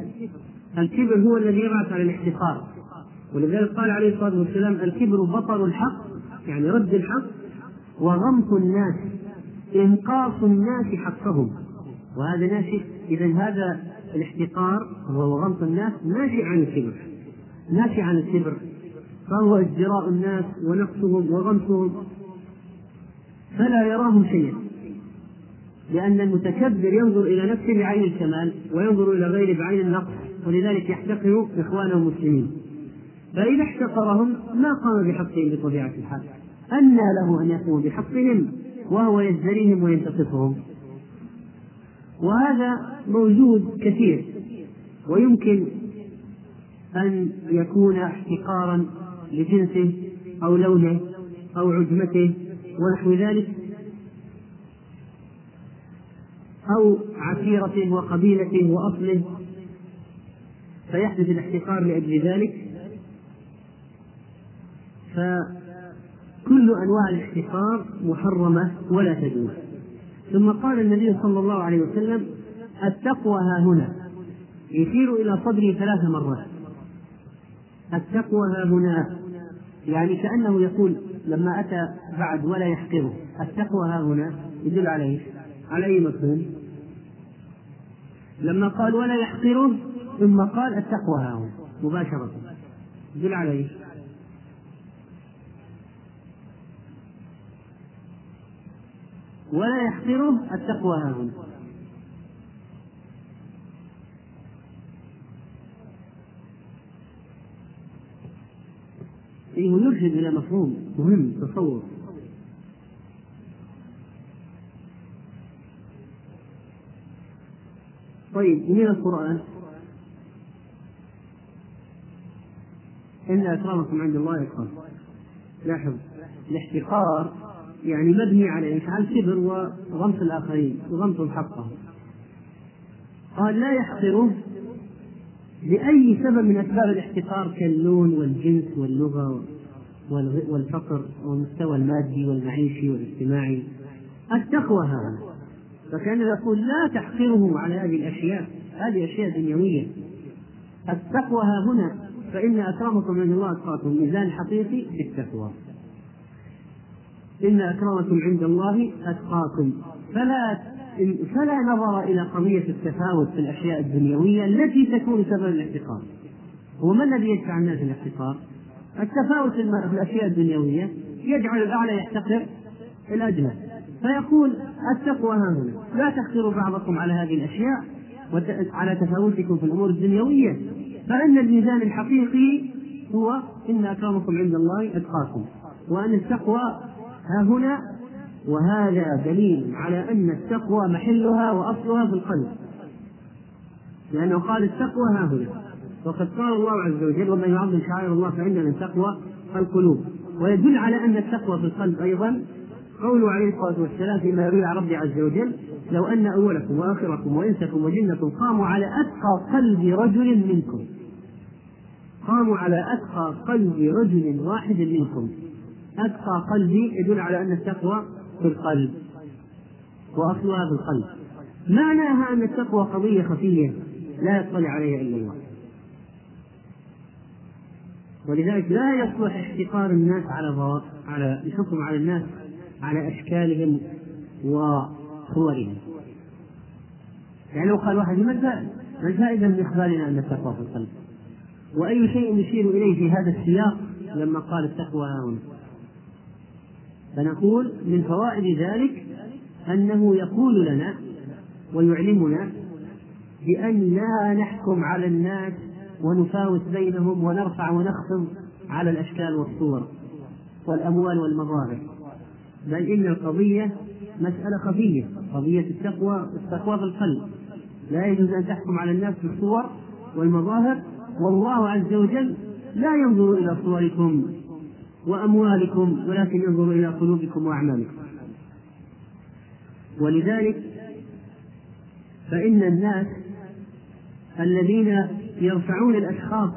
الكبر هو الذي يبعث على الاحتقار. ولذلك قال عليه الصلاة والسلام الكبر بطر الحق يعني رد الحق وغمط الناس إنقاص الناس حقهم. وهذا ناشئ إذا هذا الاحتقار وهو غمط الناس ناشئ عن الكبر ناشئ عن الكبر. فهو ازدراء الناس ونقصهم وغمسهم فلا يراهم شيئا لأن المتكبر ينظر إلى نفسه بعين الكمال وينظر إلى غيره بعين النقص ولذلك يحتقر إخوانه المسلمين. فإذا احتقرهم ما قام بحقهم بطبيعة الحال. أنى له أن يقوم بحقهم وهو يزدريهم وينتصفهم وهذا موجود كثير ويمكن أن يكون احتقارا لجنسه أو لونه أو عجمته ونحو ذلك أو عشيرته وقبيلته وأصله. فيحدث الاحتقار لأجل ذلك. فكل أنواع الاحتقار محرمة ولا تجوز. ثم قال النبي صلى الله عليه وسلم التقوى ها هنا. يشير إلى صدري ثلاث مرات. التقوى ها هنا. يعني كأنه يقول لما أتى بعد ولا يحقره. التقوى ها هنا. يدل عليه. على أي مفهوم. لما قال ولا يحقره ثم قال التقوى ها هنا. مباشرة. يدل عليه. ولا يحقره التقوى ها هنا. إيه يرشد إلى مفهوم مهم تصور. طيب من القرآن؟ إن أكرمكم عند الله أتقاكم لاحظ. الاحتقار يعني مبني على إيش؟ على الكبر وغمط الآخرين وغمط حقهم قال لا يحقره لأي سبب من أسباب الاحتقار كاللون والجنس واللغة والفقر والمستوى المادي والمعيشي والاجتماعي. التقوى هذا. فكان يقول لا تحقره على هذه الأشياء هذه أشياء دنيوية. التقوى ها هنا فإن أكرمكم عند الله أتقاكم ميزان حقيقي بالتقوى. إن أكرمكم عند الله أتقاكم. فلا فلا نظر إلى قضية التفاوت في الأشياء الدنيوية التي تكون سبب الاحتقار. هو ما الذي يدفع الناس الاحتقار؟ التفاوت في الأشياء الدنيوية يجعل الأعلى يحتقر الأدنى فيقول التقوى ها هنا. لا تحقروا بعضكم على هذه الأشياء على تفاوتكم في الأمور الدنيوية. فإن الميزان الحقيقي هو إن أكرمكم عند الله أتقاكم. وأن التقوى ها هنا وهذا دليل على أن التقوى محلها وأصلها في القلب. لأنه قال التقوى ها هنا. وقد قال الله عز وجل ومن يعظم شعائر الله فإن من تقوى القلوب ويدل على أن التقوى في القلب أيضا قوله عليه الصلاة والسلام فيما يروي عن ربي عز وجل لو أن أولكم وآخركم وإنسكم وجنكم قاموا على أتقى قلب رجل منكم قاموا على أتقى قلب رجل واحد منكم. أتقى قلبي يدل على أن التقوى في القلب وأصلها في القلب معناها أن التقوى قضية خفية لا يطلع عليها إلا الله. ولذلك لا يصلح احتقار الناس على على الحكم على الناس على أشكالهم وصورهم. يعني لو قال واحد ما الفائدة؟ ما من إخبارنا أن التقوى في القلب؟ وأي شيء يشير إليه في هذا السياق لما قال التقوى هنا؟ فنقول من فوائد ذلك أنه يقول لنا ويعلمنا بأن لا نحكم على الناس ونفاوت بينهم ونرفع ونخفض على الأشكال والصور والأموال والمظاهر. بل إن القضية مسألة خفية قضية التقوى التقوى في القلب لا يجوز أن تحكم على الناس بالصور والمظاهر والله عز وجل لا ينظر إلى صوركم وأموالكم ولكن ينظر إلى قلوبكم وأعمالكم. ولذلك فإن الناس الذين يرفعون الأشخاص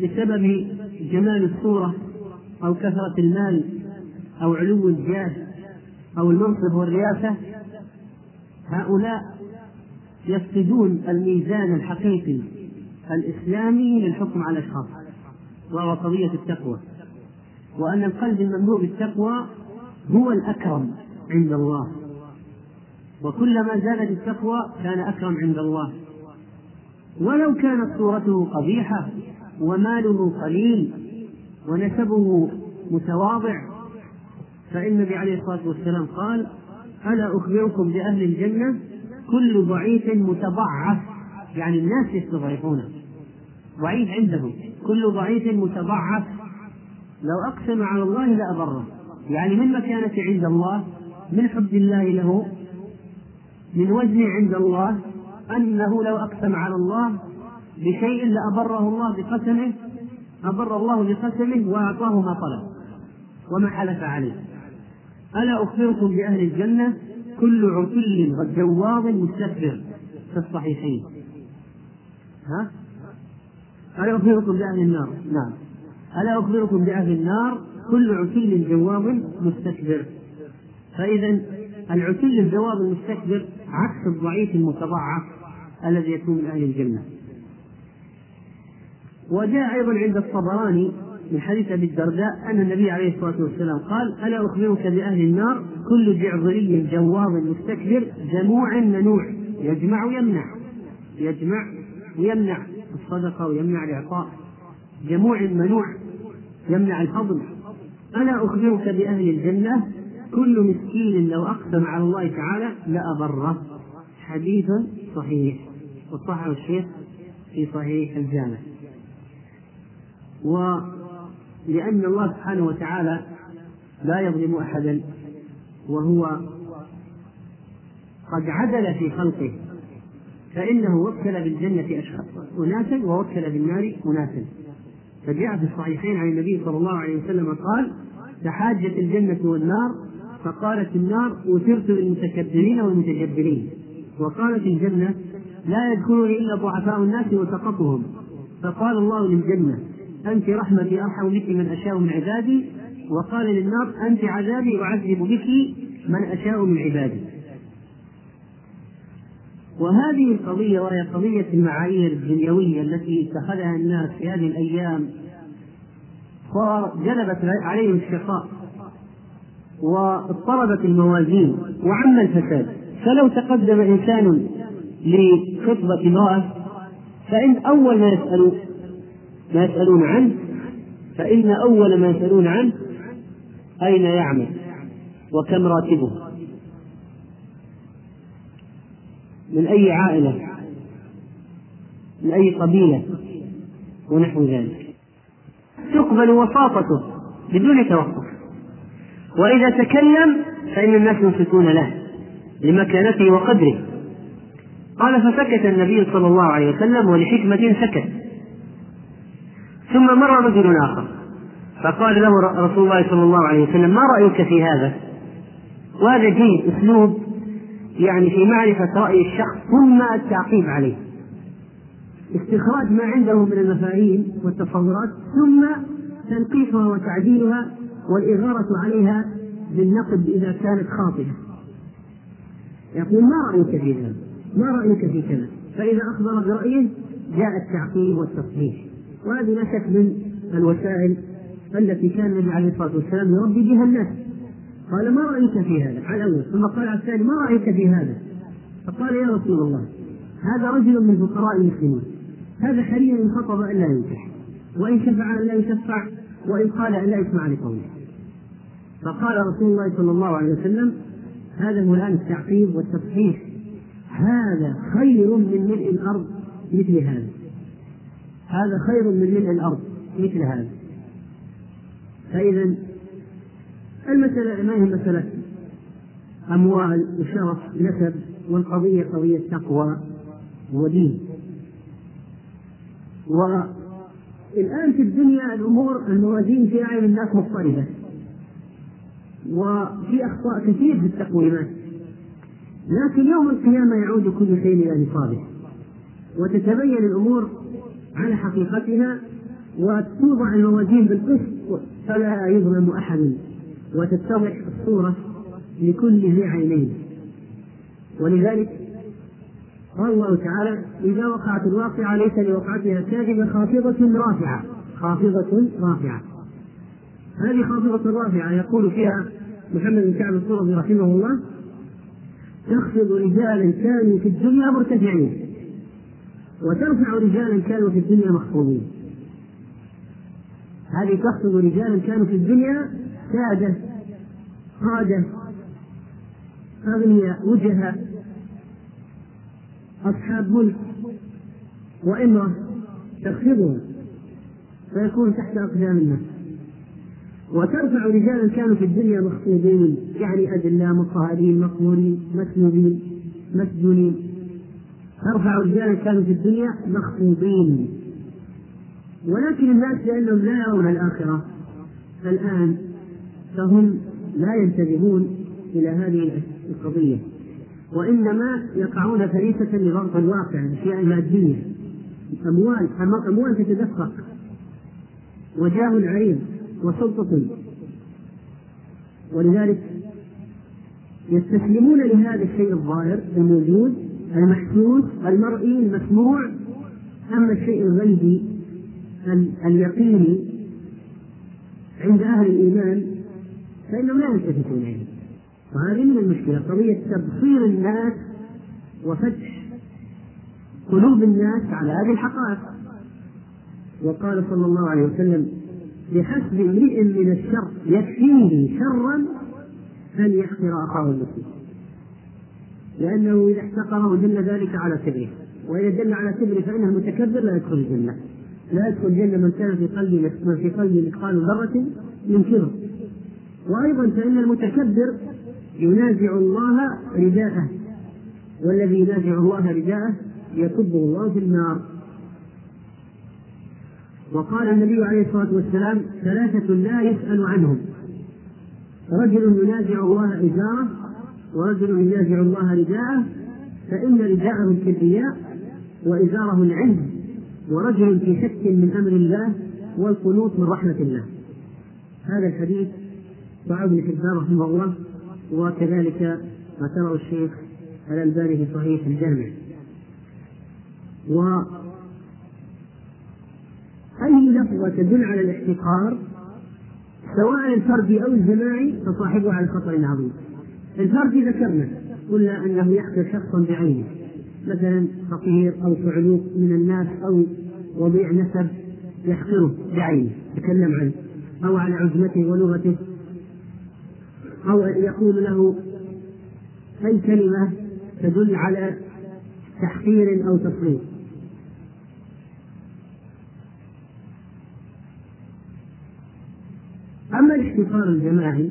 بسبب جمال الصورة أو كثرة المال أو علو الجاه أو المنصب والرياسة هؤلاء يفقدون الميزان الحقيقي الإسلامي للحكم على الأشخاص وهو قضية التقوى. وأن القلب المملوء بالتقوى هو الأكرم عند الله. وكلما زادت التقوى كان أكرم عند الله. ولو كانت صورته قبيحة وماله قليل ونسبه متواضع فإن النبي عليه الصلاة والسلام قال ألا أخبركم بأهل الجنة؟ كل ضعيف متضعف. يعني الناس يستضعفونه. ضعيف عندهم. كل ضعيف متضعف. لو أقسم على الله لأبره. يعني من مكانة عند الله من حب الله له من وزن عند الله أنه لو أقسم على الله بشيء لأبره الله بقسمه أبر الله بقسمه وأعطاه ما طلب وما حلف عليه. ألا أخبركم بأهل الجنة؟ كل عتل جواظ مستكبر في الصحيحين. ها؟ ألا أخبركم بأهل النار؟ نعم. ألا أخبركم بأهل النار؟ كل عتل جواب مستكبر. فإذا العتل الجواب المستكبر عكس الضعيف المتضعف الذي يكون من أهل الجنة. وجاء أيضا عند الطبراني من حديث أبي الدرداء أن النبي عليه الصلاة والسلام قال ألا أخبرك بأهل النار؟ كل جعظري جواظ مستكبر جموع منوع يجمع ويمنع. يجمع ويمنع الصدقة ويمنع الإعطاء. جموع منوع يمنع الفضل. ألا أخبرك بأهل الجنة؟ كل مسكين لو أقسم على الله تعالى لأبره حديث صحيح. وصححه الشيخ في صحيح الجامع. ولأن الله سبحانه وتعالى لا يظلم أحدا وهو قد عدل في خلقه. فإنه وكل بالجنة أناسا ووكل بالنار أناسا. فجاء في الصحيحين عن النبي صلى الله عليه وسلم قال تحاجت الجنة والنار فقالت النار أوثرت للمتكبرين والمتجبرين وقالت الجنة لا يدخلني إلا ضعفاء الناس وسقطهم. فقال الله للجنة أنت رحمتي أرحم بك من أشاء من عبادي. وقال للنار أنت عذابي أعذب بك من أشاء من عبادي. وهذه القضية وهي قضية المعايير الدنيوية التي اتخذها الناس في هذه الأيام وجلبت عليهم الشقاء واضطربت الموازين وعم الفساد. فلو تقدم إنسان لخطبة امرأة فإن أول ما يسألون ما يسألون عنه فإن أول ما يسألون عنه أين يعمل؟ وكم راتبه؟ من أي عائلة من أي قبيلة ونحو ذلك. تقبل وساطته بدون توقف. وإذا تكلم فإن الناس ينصتون له لمكانته وقدره. قال فسكت النبي صلى الله عليه وسلم ولحكمة سكت. ثم مر رجل آخر. فقال له رسول الله صلى الله عليه وسلم ما رأيك في هذا؟ وهذا جيد أسلوب يعني في معرفة رأي الشخص ثم التعقيب عليه استخراج ما عنده من المفاهيم والتصورات ثم تنقيحها وتعديلها والإغارة عليها بالنقد إذا كانت خاطئة يقول ما رأيك في هذا؟ ما رأيك في كذا؟ فإذا أخبر برأيه جاء التعقيب والتصحيح وهذه لا شك من الوسائل التي كان النبي عليه الصلاة والسلام يربي بها الناس قال ما رأيك في هذا؟ على الأول ثم قال على الثاني ما رأيك في هذا؟ فقال يا رسول الله هذا رجل من فقراء المسلمين. هذا حري إن خطب أن لا ينكح وإن شفع أن لا يشفع وإن قال أن لا يسمع لقوله فقال رسول الله صلى الله عليه وسلم هذا هو الآن التعقيب والتصحيح. هذا خير من ملء الأرض مثل هذا. هذا خير من ملء الأرض مثل هذا. فإذا المسألة ما هي مسألة؟ أموال وشرف نسب والقضية قضية تقوى ودين. والآن في الدنيا الأمور الموازين في أعين الناس مضطربة. وفي أخطاء كثير في التقويمات. لكن يوم القيامة يعود كل شيء إلى نصابه. وتتبين الأمور على حقيقتها وتوضع الموازين بالقسط فلا يظلم أحد. وتتضح الصورة لكل ذي عينين. ولذلك قال الله تعالى إذا وقعت الواقعة ليس لوقعتها كاذبة خافضة رافعة. خافضة رافعة. هذه خافضة رافعة يقول فيها محمد بن كعب القرظي رحمه الله تخفض رجالا كانوا في الدنيا مرتفعين وترفع رجالا كانوا في الدنيا مخفوضين. هذه تخفض رجالا كانوا في الدنيا سادة قادة أغنياء وجهاء أصحاب ملك وإمرة تخفضهم فيكون تحت أقدام الناس. وترفع رجالا كانوا في الدنيا مخفوضين يعني أدلاء مقهرين مقهورين مسلوبين مسجونين. ترفع رجالا كانوا في الدنيا مخفوضين. ولكن الناس لأنهم لا يرون الآخرة. الآن فهم لا ينتبهون إلى هذه القضية وإنما يقعون فريسة لضغط الواقع الأشياء المادية أموال أموال تتدفق وجاه عريض وسلطة. ولذلك يستسلمون لهذا الشيء الظاهر الموجود المحسوس المرئي المسموع أما الشيء الغيبي اليقيني عند أهل الإيمان فإنهم لا يلتفتون إليه. وهذه من المشكلة قضية تبصير الناس وفتح قلوب الناس على هذه الحقائق. وقال صلى الله عليه وسلم بحسب امرئ من الشر يكفيه شرا أن أخاه المسلم. لأنه إذا احتقره دل ذلك على كبره. وإذا دل على كبره فإنه متكبر لا يدخل الجنة. لا يدخل الجنة من كان في قلبه من في قلبه مثقال ذرة من كبر. وأيضا فإن المتكبر ينازع الله رداءه والذي ينازع الله رداءه يكبه الله في النار. وقال النبي عليه الصلاة والسلام ثلاثة لا يسأل عنهم. رجل ينازع الله إزاره ورجل ينازع الله رداءه فإن رداءه الكبرياء وإزاره العلم ورجل في شك من أمر الله والقنوط من رحمة الله. هذا الحديث ضعه ابن حبان رحمه الله وكذلك ذكره الشيخ الألباني في صحيح الجامع و أي لفظة تدل على الاحتقار سواء الفردي أو الجماعي فصاحبه على خطر عظيم. الفردي ذكرنا قلنا أنه يحقر شخصا بعينه مثلا فقير أو صعلوك من الناس أو وضيع نسب يحقره بعينه يتكلم عنه أو على عزمته ولغته أو يقول له أي كلمة تدل على تحقير أو تصريف أما الاحتقار الجماعي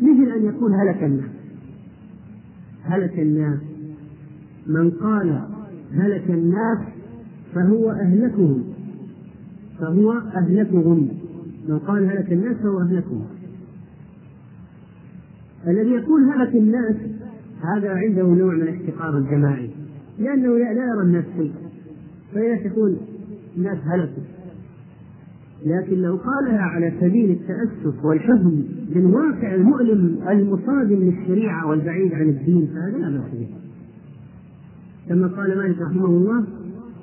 مثل أن يقول هلك الناس. هلك الناس. من قال هلك الناس فهو أهلكهم. فهو أهلكهم. من قال هلك الناس فهو أهلكهم. الذي يقول هلك الناس هذا عنده نوع من الاحتقار الجماعي لأنه لا يرى الناس شيء فإذا تقول الناس هلكوا لكن لو قالها على سبيل التأسف والحزن بالواقع المؤلم المصادم للشريعة والبعيد عن الدين فهذا لا بأس به. كما قال مالك رحمه الله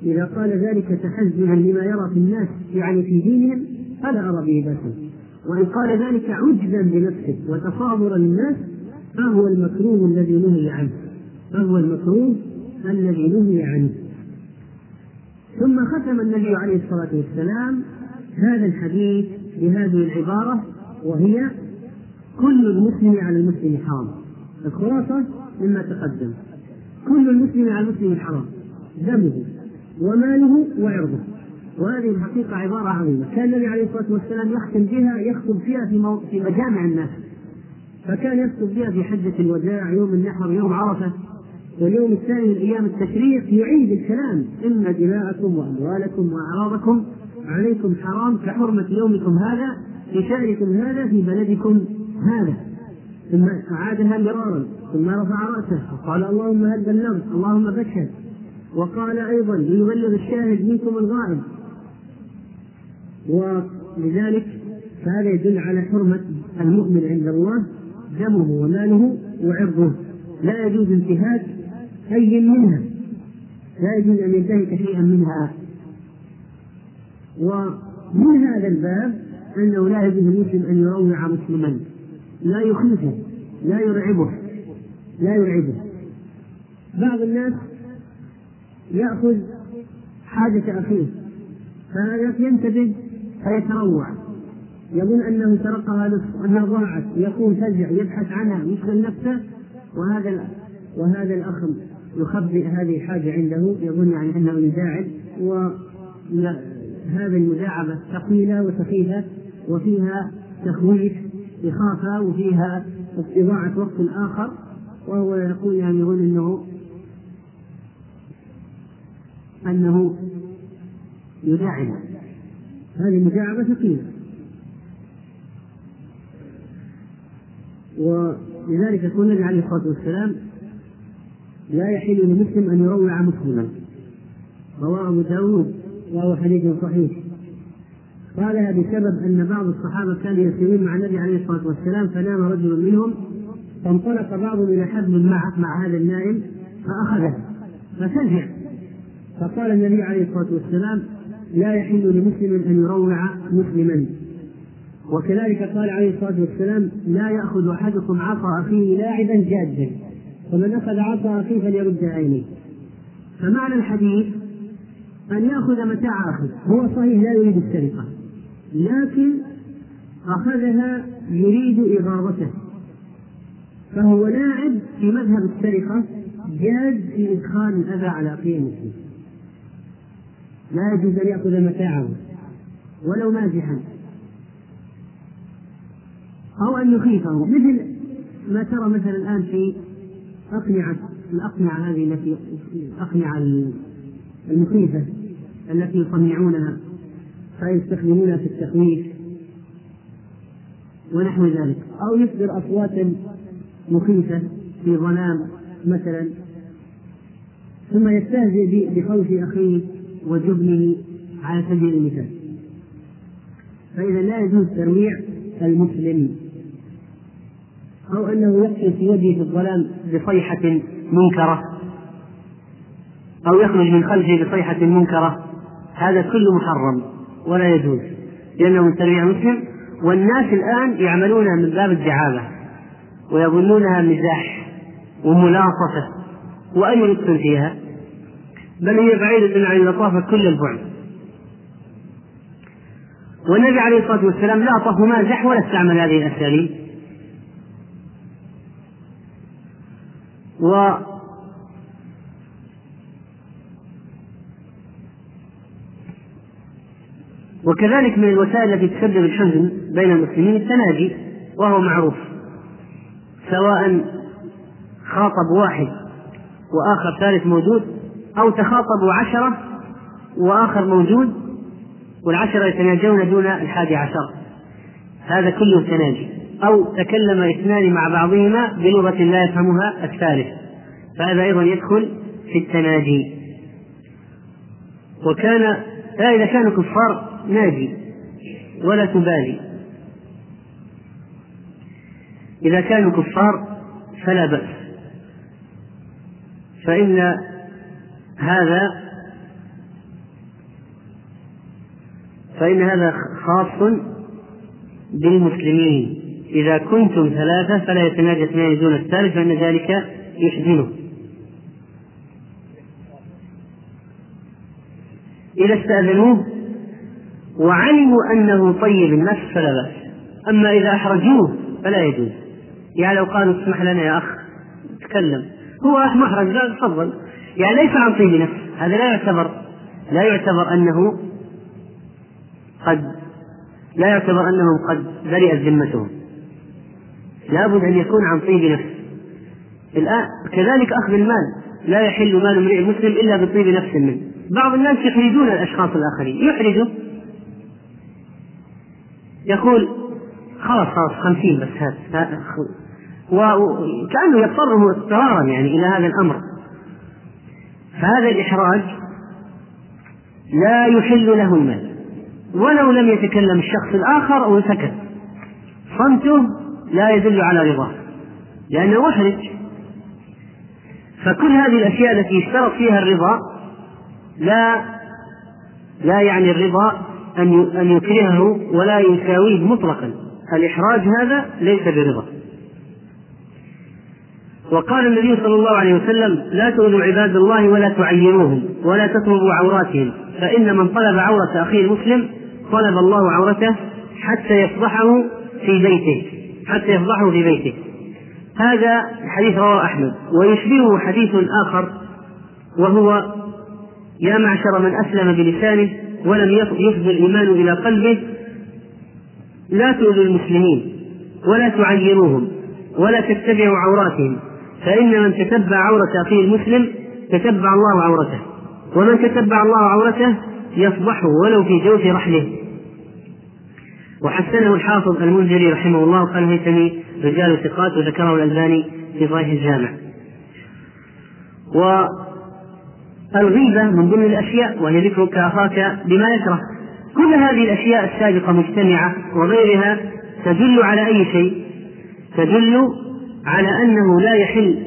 إذا قال ذلك تحزنا لما يرى في الناس يعني في دينهم فلا أرى به بأسا. وإن قال ذلك عجبا بنفسه وتصابرا للناس فهو المكروه الذي نهي عنه. فهو المكروه الذي نهي عنه. ثم ختم النبي عليه الصلاة والسلام هذا الحديث بهذه العبارة وهي كل المسلم على المسلم حرام الخلاصة مما تقدم كل المسلم على المسلم حرام دمه وماله وعرضه وهذه الحقيقة عبارة عظيمة كان النبي عليه الصلاة والسلام يختم بها يخطب فيها في, مو... في مجامع الناس. فكان يخطب بها في حجة الوداع يوم النحر يوم عرفة. واليوم الثاني من أيام التشريق يعيد الكلام إن دماءكم وأموالكم وأعراضكم عليكم حرام كحرمة يومكم هذا في شهركم هذا في بلدكم هذا. ثم أعادها مرارا ثم رفع رأسه وقال اللهم هل بلغت؟ اللهم فاشهد وقال أيضا ليبلغ الشاهد منكم الغائب. ولذلك فهذا يدل على حرمة المؤمن عند الله دمه وماله وعرضه. لا يجوز انتهاك أي منها. لا يجوز أن ينتهك شيئا منها. ومن هذا الباب أنه لا يجوز للمسلم أن يروع مسلما. لا يخيفه لا يرعبه لا يرعبه. بعض الناس يأخذ حاجة أخيه فينتبه فيتروع. يظن أنه سرقها نصف أنها ضاعت. يقوم فزع يبحث عنها يشغل نفسه. وهذا وهذا الأخ يخبئ هذه الحاجة عنده. يظن يعني أنه يداعب و هذه المداعبة ثقيلة وسخيفة. وفيها تخويف إخافة وفيها إضاعة وقت آخر. وهو يقول يعني يقول أنه أنه يداعب هذه مداعبة ثقيلة. ولذلك يقول النبي عليه الصلاة والسلام لا يحل لمسلم أن يروع مسلما. رواه أبو داود وهو حديث صحيح. قالها بسبب أن بعض الصحابة كانوا يسيرون مع النبي عليه الصلاة والسلام فنام رجل منهم فانطلق بعضهم إلى حبل معه مع هذا النائم فأخذه ففزع فقال النبي عليه الصلاة والسلام لا يحل لمسلم أن يروع مسلما. وكذلك قال عليه الصلاة والسلام لا يأخذ أحدكم عصا أخيه لاعبا جادا فمن أخذ عصا أخيه فليرد عينيه. فمعنى الحديث أن يأخذ متاع أخيه هو صحيح لا يريد السرقة لكن أخذها يريد إغاظته. فهو لاعب في مذهب السرقة جاد في إدخال الأذى على أخيه المسلم. لا يجوز أن يأخذ متاعه ولو مازحا. أو أن يخيفه مثل ما ترى مثلا الآن في أقنعة الأقنعة هذه التي الأقنعة المخيفة التي يصنعونها فيستخدمونها في التخويف ونحو ذلك. أو يصدر أصواتا مخيفة في ظلام مثلا ثم يستهزئ بخوف أخيه وجبنه على سبيل المثال. فإذا لا يجوز ترويع المسلم أو أنه يقتل في وجهه في الظلام بصيحة منكرة أو يخرج من خلفه بصيحة منكرة هذا كله محرم ولا يجوز لأنه من ترويع مسلم والناس الآن يعملونها من باب الدعابة ويظنونها مزاح وملاطفة وأي لطف فيها؟ بل هي بعيدة عن اللطافة كل البعد. والنبي عليه الصلاة والسلام لا طف مازح ولا استعمل هذه الأساليب. و وكذلك من الوسائل التي تسبب الحزن بين المسلمين التناجي وهو معروف. سواء خاطب واحد وآخر ثالث موجود أو تخاطبوا عشرة وآخر موجود والعشرة يتناجون دون الحادي عشر. هذا كله تناجي. أو تكلم اثنان مع بعضهما بلغة لا يفهمها الثالث. فهذا أيضا يدخل في التناجي. وكان إذا كانوا كفار ناجي ولا تبالي. إذا كانوا كفار فلا بأس. فإن هذا فإن هذا خاص بالمسلمين. إذا كنتم ثلاثة فلا يتناجى اثنان دون الثالث فإن ذلك يحزنه. إذا استأذنوه وعلموا أنه طيب النفس فلا بأس. أما إذا أحرجوه فلا يجوز. يعني لو قالوا اسمح لنا يا أخ تكلم. هو محرج لا تفضل. يعني ليس عن طيب نفس. هذا لا يعتبر لا يعتبر أنه قد لا يعتبر أنهم قد برئت ذمتهم لابد أن يكون عن طيب نفس. الآن كذلك أخذ المال. لا يحل مال امرئ مسلم إلا بطيب نفس منه. بعض الناس يحرجون الأشخاص الآخرين. يحرجه يقول خلاص خلاص خمسين بس هات وكأنه يضطره اضطرارا يعني إلى هذا الأمر. فهذا الإحراج لا يحل له المال. ولو لم يتكلم الشخص الآخر أو سكت صمته لا يدل على رضاه. لأنه محرج. فكل هذه الأشياء التي يشترط فيها الرضا لا لا يعني الرضا أن أن يكرهه ولا يساويه مطلقا. الإحراج هذا ليس برضا. وقال النبي صلى الله عليه وسلم لا تؤذوا عباد الله ولا تعيروهم ولا تطلبوا عوراتهم فإن من طلب عورة أخيه المسلم طلب الله عورته حتى يفضحه في بيته حتى يفضحه في بيته. هذا حديث رواه أحمد ويشبهه حديث آخر وهو يا معشر من أسلم بلسانه ولم يفض الإيمان إلى قلبه لا تؤذوا المسلمين ولا تعيروهم ولا تتبعوا عوراتهم. فإن من تتبع عورة أخيه المسلم تتبع الله عورته ومن تتبع الله عورته يفضحه ولو في جوف رحله. وحسنه الحافظ المنذري رحمه الله قال هيثمي رجال ثقات وذكره الألباني في صحيح الجامع. والغيبة من ضمن الأشياء وهي ذكرك أخاك بما يكره. كل هذه الأشياء السابقة مجتمعة وغيرها تدل على أي شيء؟ تدل على أنه لا يحل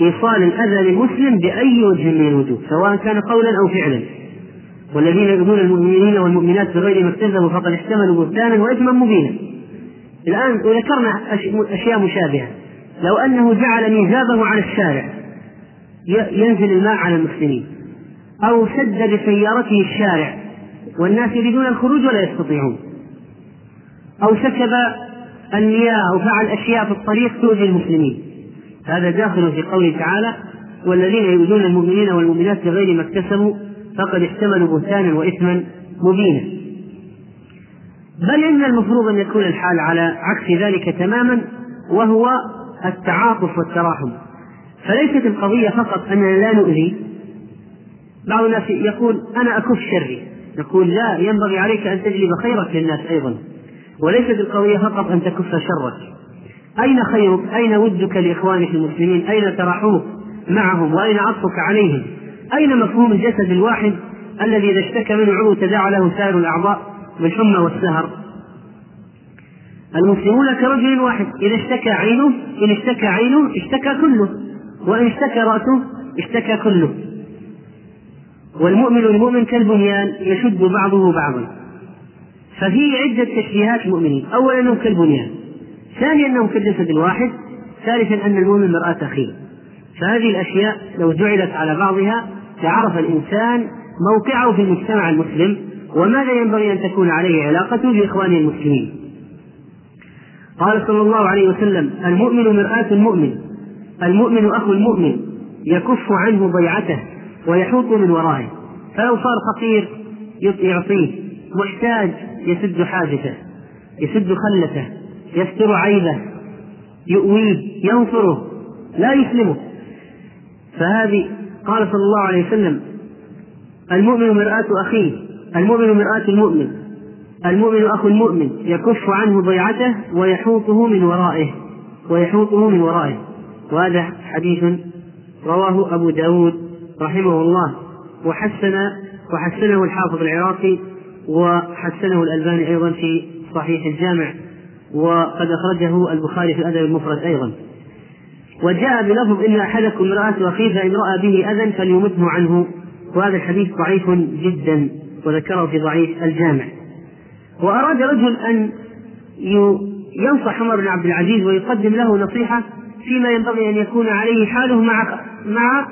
إيصال الأذى للمسلم بأي وجه من الوجوه سواء كان قولا أو فعلا. والذين يؤذون المؤمنين والمؤمنات بغير ما اكتسبوا فقد احتملوا بهتانا وإثما مبينا. الآن ذكرنا أشياء مشابهة. لو أنه جعل ميزابه على الشارع ينزل الماء على المسلمين أو سد بسيارته الشارع والناس يريدون الخروج ولا يستطيعون أو سكب المياه أو فعل أشياء في الطريق تؤذي المسلمين. هذا داخل في قوله تعالى والذين يؤذون المؤمنين والمؤمنات بغير ما اكتسبوا فقد احتملوا بهتانا وإثما مبينا. بل إن المفروض أن يكون الحال على عكس ذلك تماما وهو التعاطف والتراحم. فليست القضية فقط أننا لا نؤذي. بعض الناس يقول أنا أكف شري. يقول لا ينبغي عليك أن تجلب خيرك للناس أيضا. وليست القضية فقط أن تكف شرك. أين خيرك أين ودك لإخوانك المسلمين؟ أين ترحمك معهم؟ وأين عطفك عليهم؟ أين مفهوم الجسد الواحد الذي إذا اشتكى منه عضو تداعى له سائر الأعضاء بالحمى والسهر؟ المسلمون كرجل واحد إذا اشتكى عينه إن اشتكى عينه اشتكى كله. وإن اشتكى رأسه اشتكى كله. والمؤمن المؤمن كالبنيان يشد بعضه بعضا. ففي عدة تشبيهات المؤمنين. أولا أنهم كالبنيان. ثانيا أنهم كالجسد الواحد. ثالثا أن المؤمن مرآة أخيه. فهذه الأشياء لو جعلت على بعضها لعرف الإنسان موقعه في المجتمع المسلم وماذا ينبغي أن تكون عليه علاقته بإخوانه المسلمين. قال صلى الله عليه وسلم المؤمن مرآة المؤمن المؤمن أخو المؤمن يكف عنه ضيعته ويحوط من ورائه. فلو صار فقير يعطيه محتاج يسد حاجته يسد خلته يستر عيبه يؤويه ينصره لا يسلمه. فهذه قال صلى الله عليه وسلم المؤمن مرآة أخيه المؤمن مرآة المؤمن المؤمن أخو المؤمن يكف عنه ضيعته ويحوطه من ورائه ويحوطه من ورائه. وهذا حديث رواه أبو داود رحمه الله وحسن وحسنه الحافظ العراقي وحسنه الألباني أيضا في صحيح الجامع وقد أخرجه البخاري في الأدب المفرد أيضا. وجاء بلفظ إن أحدكم امرأة أخيه فإن رأى به أذى فليمته عنه وهذا الحديث ضعيف جدا وذكره في ضعيف الجامع. وأراد رجل أن ينصح عمر بن عبد العزيز ويقدم له نصيحة فيما ينبغي أن يكون عليه حاله مع مع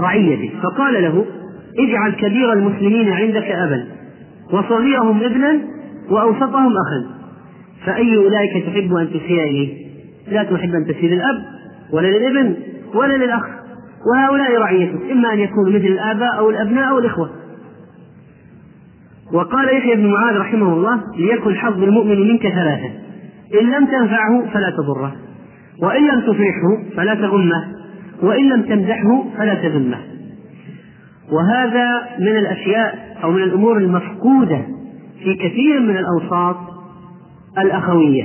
رعيته. فقال له اجعل كبير المسلمين عندك أبا. وصغيرهم ابنا وأوسطهم أخا. فأي أولئك تحب أن تسيء إليه؟ لا تحب أن تسيء للأب ولا للابن ولا للأخ. وهؤلاء رعيتك إما أن يكونوا مثل الآباء أو الأبناء أو الإخوة. وقال يحيى بن معاذ رحمه الله ليكن حظ المؤمن منك ثلاثة. إن لم تنفعه فلا تضره. وإن لم تفرحه فلا تغمه وإن لم تمدحه فلا تذمه. وهذا من الأشياء أو من الأمور المفقودة في كثير من الأوساط الأخوية.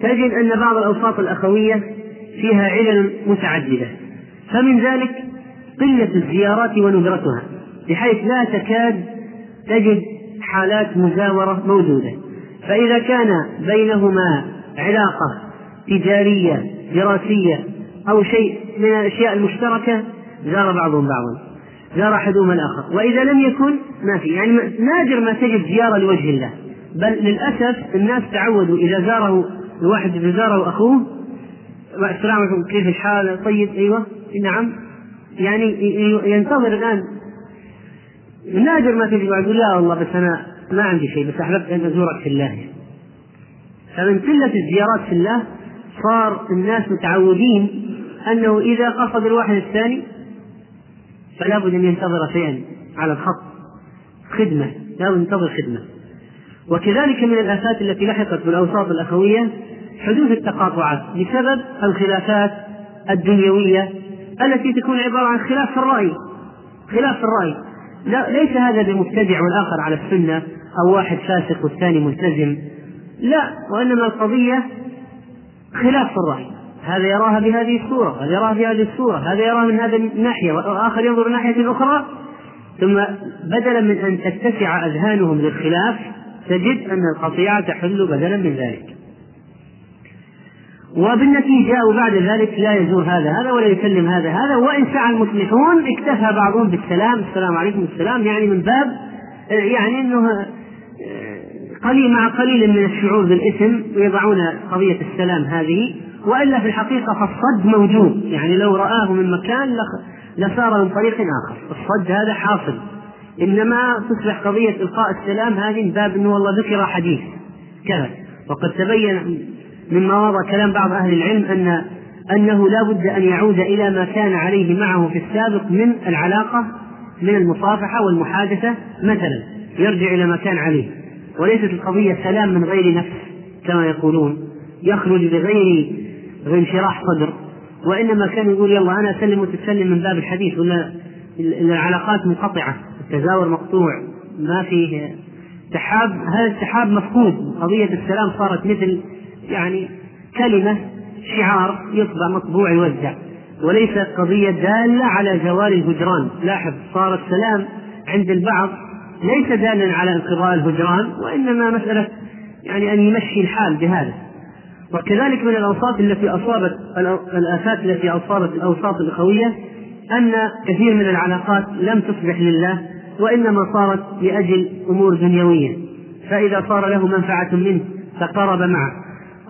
تجد أن بعض الأوساط الأخوية فيها علل متعددة فمن ذلك قلة الزيارات وندرتها بحيث لا تكاد تجد حالات مزاورة موجودة. فإذا كان بينهما علاقة تجارية دراسية أو شيء من الأشياء المشتركة زار بعضهم بعضا. زار أحدهما الآخر. وإذا لم يكن ما في. يعني نادر ما تجد زيارة لوجه الله. بل للأسف الناس تعودوا إذا زاره الواحد إذا زاره أخوه السلام عليكم كيف الحال؟ طيب أيوه. نعم. يعني ينتظر الآن. نادر ما تجد. واحد يقول لا والله بس أنا ما عندي شيء بس أحببت أن أزورك في الله. فمن قلة الزيارات في الله صار الناس متعودين أنه إذا قصد الواحد الثاني فلا بد أن ينتظر شيئا على الخط خدمة لا بد ينتظر خدمة. وكذلك من الآفات التي لحقت بالأوساط الأخوية حدوث التقاطعات بسبب الخلافات الدنيوية التي تكون عبارة عن خلاف في الرأي. خلاف في الرأي. لا ليس هذا بمبتدع والآخر على السنة أو واحد فاسق والثاني ملتزم. لا وإنما القضية خلاف في الرأي. هذا يراها بهذه الصورة هذا يراها بهذه الصورة هذا يراها من هذه الناحية والآخر ينظر ناحية أخرى ثم بدلا من أن تتسع أذهانهم للخلاف تجد أن القطيعة تحل بدلا من ذلك. وبالنتيجة أو بعد ذلك لا يزور هذا هذا ولا يكلم هذا هذا وإن سعى المصلحون اكتفى بعضهم بالسلام السلام عليكم السلام يعني من باب يعني أنه قليل مع قليل من الشعور بالإثم ويضعون قضية السلام هذه وإلا في الحقيقة فالصد موجود. يعني لو رآه من مكان لسار من طريق آخر. الصد هذا حاصل. إنما تصبح قضية إلقاء السلام هذه من باب أنه والله ذكر حديث. كذا. وقد تبين مما مضى كلام بعض أهل العلم أن أنه لا بد أن يعود إلى ما كان عليه معه في السابق من العلاقة من المصافحة والمحادثة مثلا. يرجع إلى ما كان عليه. وليست القضية سلام من غير نفس كما يقولون. يخرج بغير انشراح صدر. وإنما كان يقول يلا أنا أسلم وتسلم من باب الحديث ولا العلاقات منقطعة. التزاور مقطوع. ما فيه سحاب. هذا السحاب مفقود. قضية السلام صارت مثل يعني كلمة شعار يطبع مطبوع يوزع. وليست قضية دالة على زوال الهجران. لاحظ صار السلام عند البعض. ليس دالا على انقضاء الهجران. وإنما مسألة يعني أن يمشي الحال بهذا. وكذلك من الأوصاف التي أصابت الآفات التي أصابت الأوساط الأخوية أن كثير من العلاقات لم تصبح لله وإنما صارت لأجل أمور دنيوية. فإذا صار له منفعة منه تقارب معه.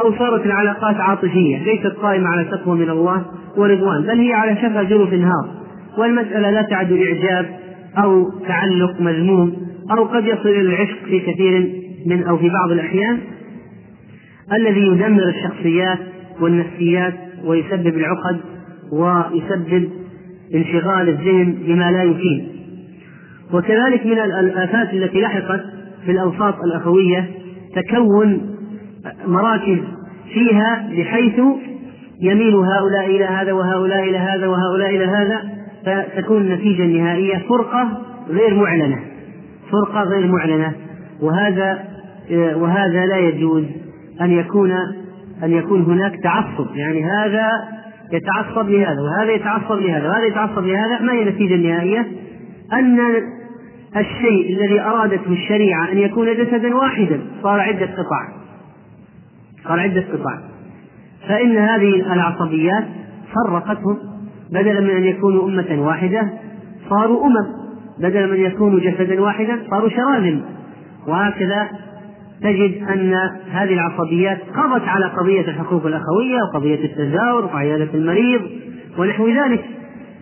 أو صارت العلاقات عاطفية ليست قائمة على تقوى من الله ورضوان بل هي على شفا جرف نهار والمسألة لا تعد إعجاب أو تعلق مذموم أو قد يصل إلى العشق في كثير من أو في بعض الأحيان. الذي يدمر الشخصيات والنفسيات ويسبب العقد ويسبب انشغال الذهن بما لا يفيد. وكذلك من الآفات التي لحقت في الأوساط الأخوية تكون مراكز فيها بحيث يميل هؤلاء إلى هذا وهؤلاء إلى هذا وهؤلاء إلى هذا فتكون النتيجة النهائية فرقة غير معلنة فرقة غير معلنة وهذا وهذا لا يجوز. أن يكون أن يكون هناك تعصب. يعني هذا يتعصب لهذا وهذا يتعصب لهذا وهذا يتعصب لهذا. ما هي النتيجة النهائية؟ أن الشيء الذي أرادته الشريعة أن يكون جسدا واحدا. صار عدة قطع صار عدة قطع فإن هذه العصبيات فرقتهم. بدلا من أن يكونوا أمة واحدة صاروا أمم. بدلا من أن يكونوا جسدا واحدا صاروا شراذم وهكذا تجد أن هذه العصبيات قضت على قضية الحقوق الأخوية وقضية التزاور وعيادة المريض ونحو ذلك.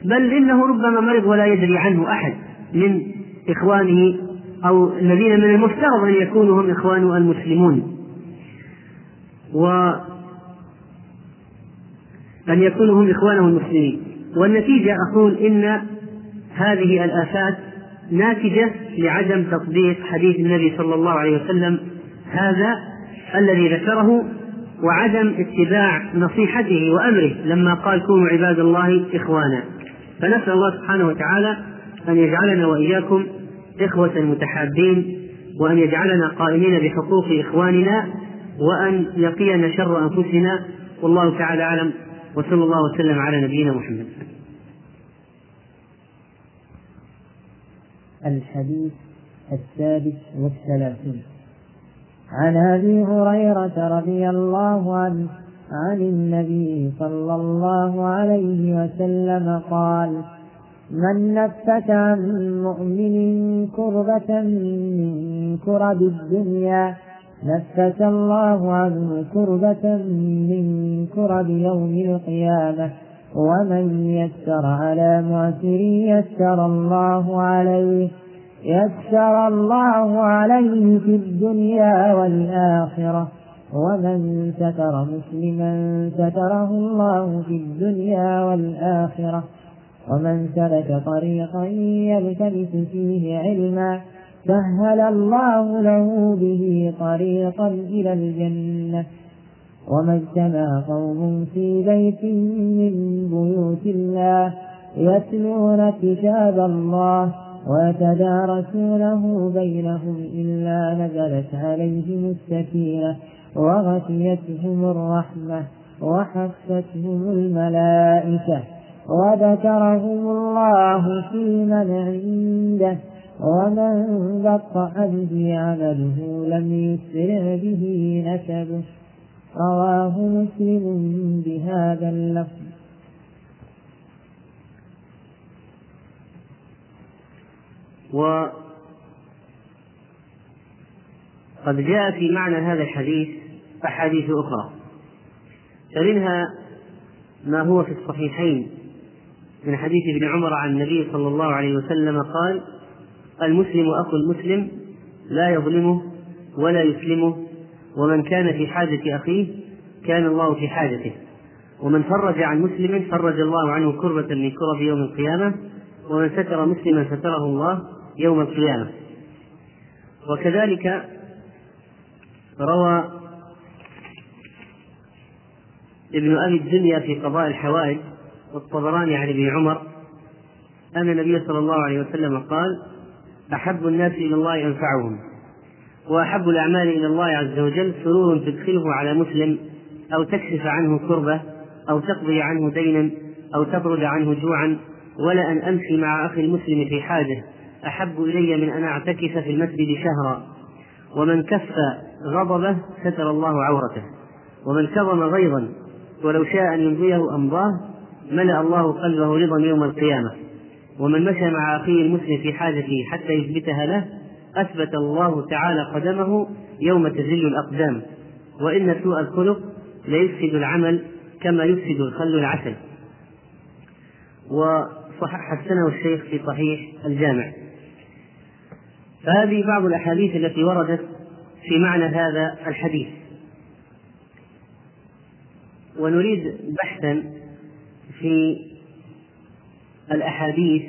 بل إنه ربما مرض ولا يدري عنه أحد من إخوانه أو الذين من المفترض أن يكونوا هم إخوانه المسلمون. و أن يكونوا هم إخوانه المسلمين. والنتيجة أقول إن هذه الآفات ناتجة لعدم تطبيق حديث النبي صلى الله عليه وسلم هذا الذي ذكره وعدم اتباع نصيحته وأمره لما قال كونوا عباد الله إخوانا. فنسأل الله سبحانه وتعالى أن يجعلنا وإياكم إخوة متحابين وأن يجعلنا قائمين بحقوق إخواننا وأن يقينا شر أنفسنا. والله تعالى أعلم. وصلى الله وسلم على نبينا محمد. الحديث السادس والثلاثون. عن أبي هريرة رضي الله عنه عن النبي صلى الله عليه وسلم قال من نفت عن مؤمن كربة من كرب الدنيا نفت الله عنه كربة من كرب يوم القيامة ومن يسر على معسر يسر الله عليه يسر الله عليه في الدنيا والآخرة. ومن ستر مسلما ستره الله في الدنيا والآخرة. ومن سلك طريقا يلتمس فيه علما. سهل الله له به طريقا إلى الجنة. وما اجتمع قوم في بيت من بيوت الله يتلون كتاب الله ويتدارسونه بينهم إلا نزلت عليهم السكينة وغشيتهم الرحمة وحفتهم الملائكة وذكرهم الله في من عنده ومن بطأ به عمله لم يسرع به نسبه. رواه مسلم بهذا اللفظ. وقد جاء في معنى هذا الحديث أحاديث أخرى فمنها ما هو في الصحيحين من حديث ابن عمر عن النبي صلى الله عليه وسلم قال المسلم أخو المسلم لا يظلمه ولا يسلمه ومن كان في حاجة أخيه كان الله في حاجته ومن فرج عن مسلم فرج الله عنه كربة من كرب يوم القيامة ومن ستر مسلما ستره الله يوم القيامة. وكذلك روى ابن أبي الدنيا في قضاء الحوائج والطبراني عن ابن عمر أن النبي صلى الله عليه وسلم قال أحب الناس إلى الله أنفعهم وأحب الأعمال إلى الله عز وجل سرور تدخله على مسلم أو تكشف عنه كربة أو تقضي عنه دينا أو تطرد عنه جوعا ولا أن أمشي مع أخي المسلم في حاجة. أحب إلي من أن أعتكف في المسجد شهرا. ومن كف غضبه ستر الله عورته. ومن كظم غيظا ولو شاء أن يمضيه أمضاه ملأ الله قلبه رضا يوم القيامة. ومن مشى مع أخيه المسلم في حاجته حتى يثبتها له أثبت الله تعالى قدمه يوم تزل الأقدام. وإن سوء الخلق ليفسد العمل كما يفسد الخل العسل. وصحح حسنه الشيخ في صحيح الجامع. فهذه بعض الأحاديث التي وردت في معنى هذا الحديث. ونريد بحثا في الأحاديث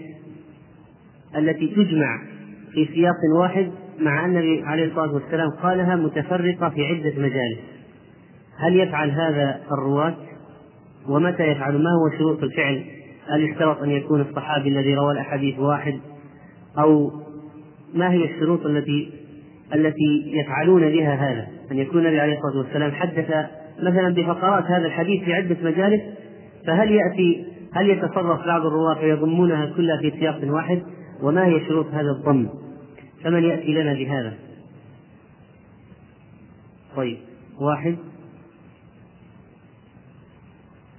التي تجمع في سياق واحد مع أن النبي عليه الصلاة والسلام قالها متفرقة في عدة مجالس. هل يفعل هذا الرواة؟ ومتى يفعل؟ ما هو شروط الفعل؟ هل يشترط أن يكون الصحابي الذي روى الأحاديث واحد؟ أو ما هي الشروط التي التي يفعلون بها هذا؟ أن يكون النبي عليه الصلاة والسلام حدث مثلا بفقرات هذا الحديث في عدة مجالس فهل يأتي هل يتصرف بعض الرواة فيضمونها كلها في سياق واحد؟ وما هي شروط هذا الضم؟ فمن يأتي لنا بهذا؟ طيب واحد.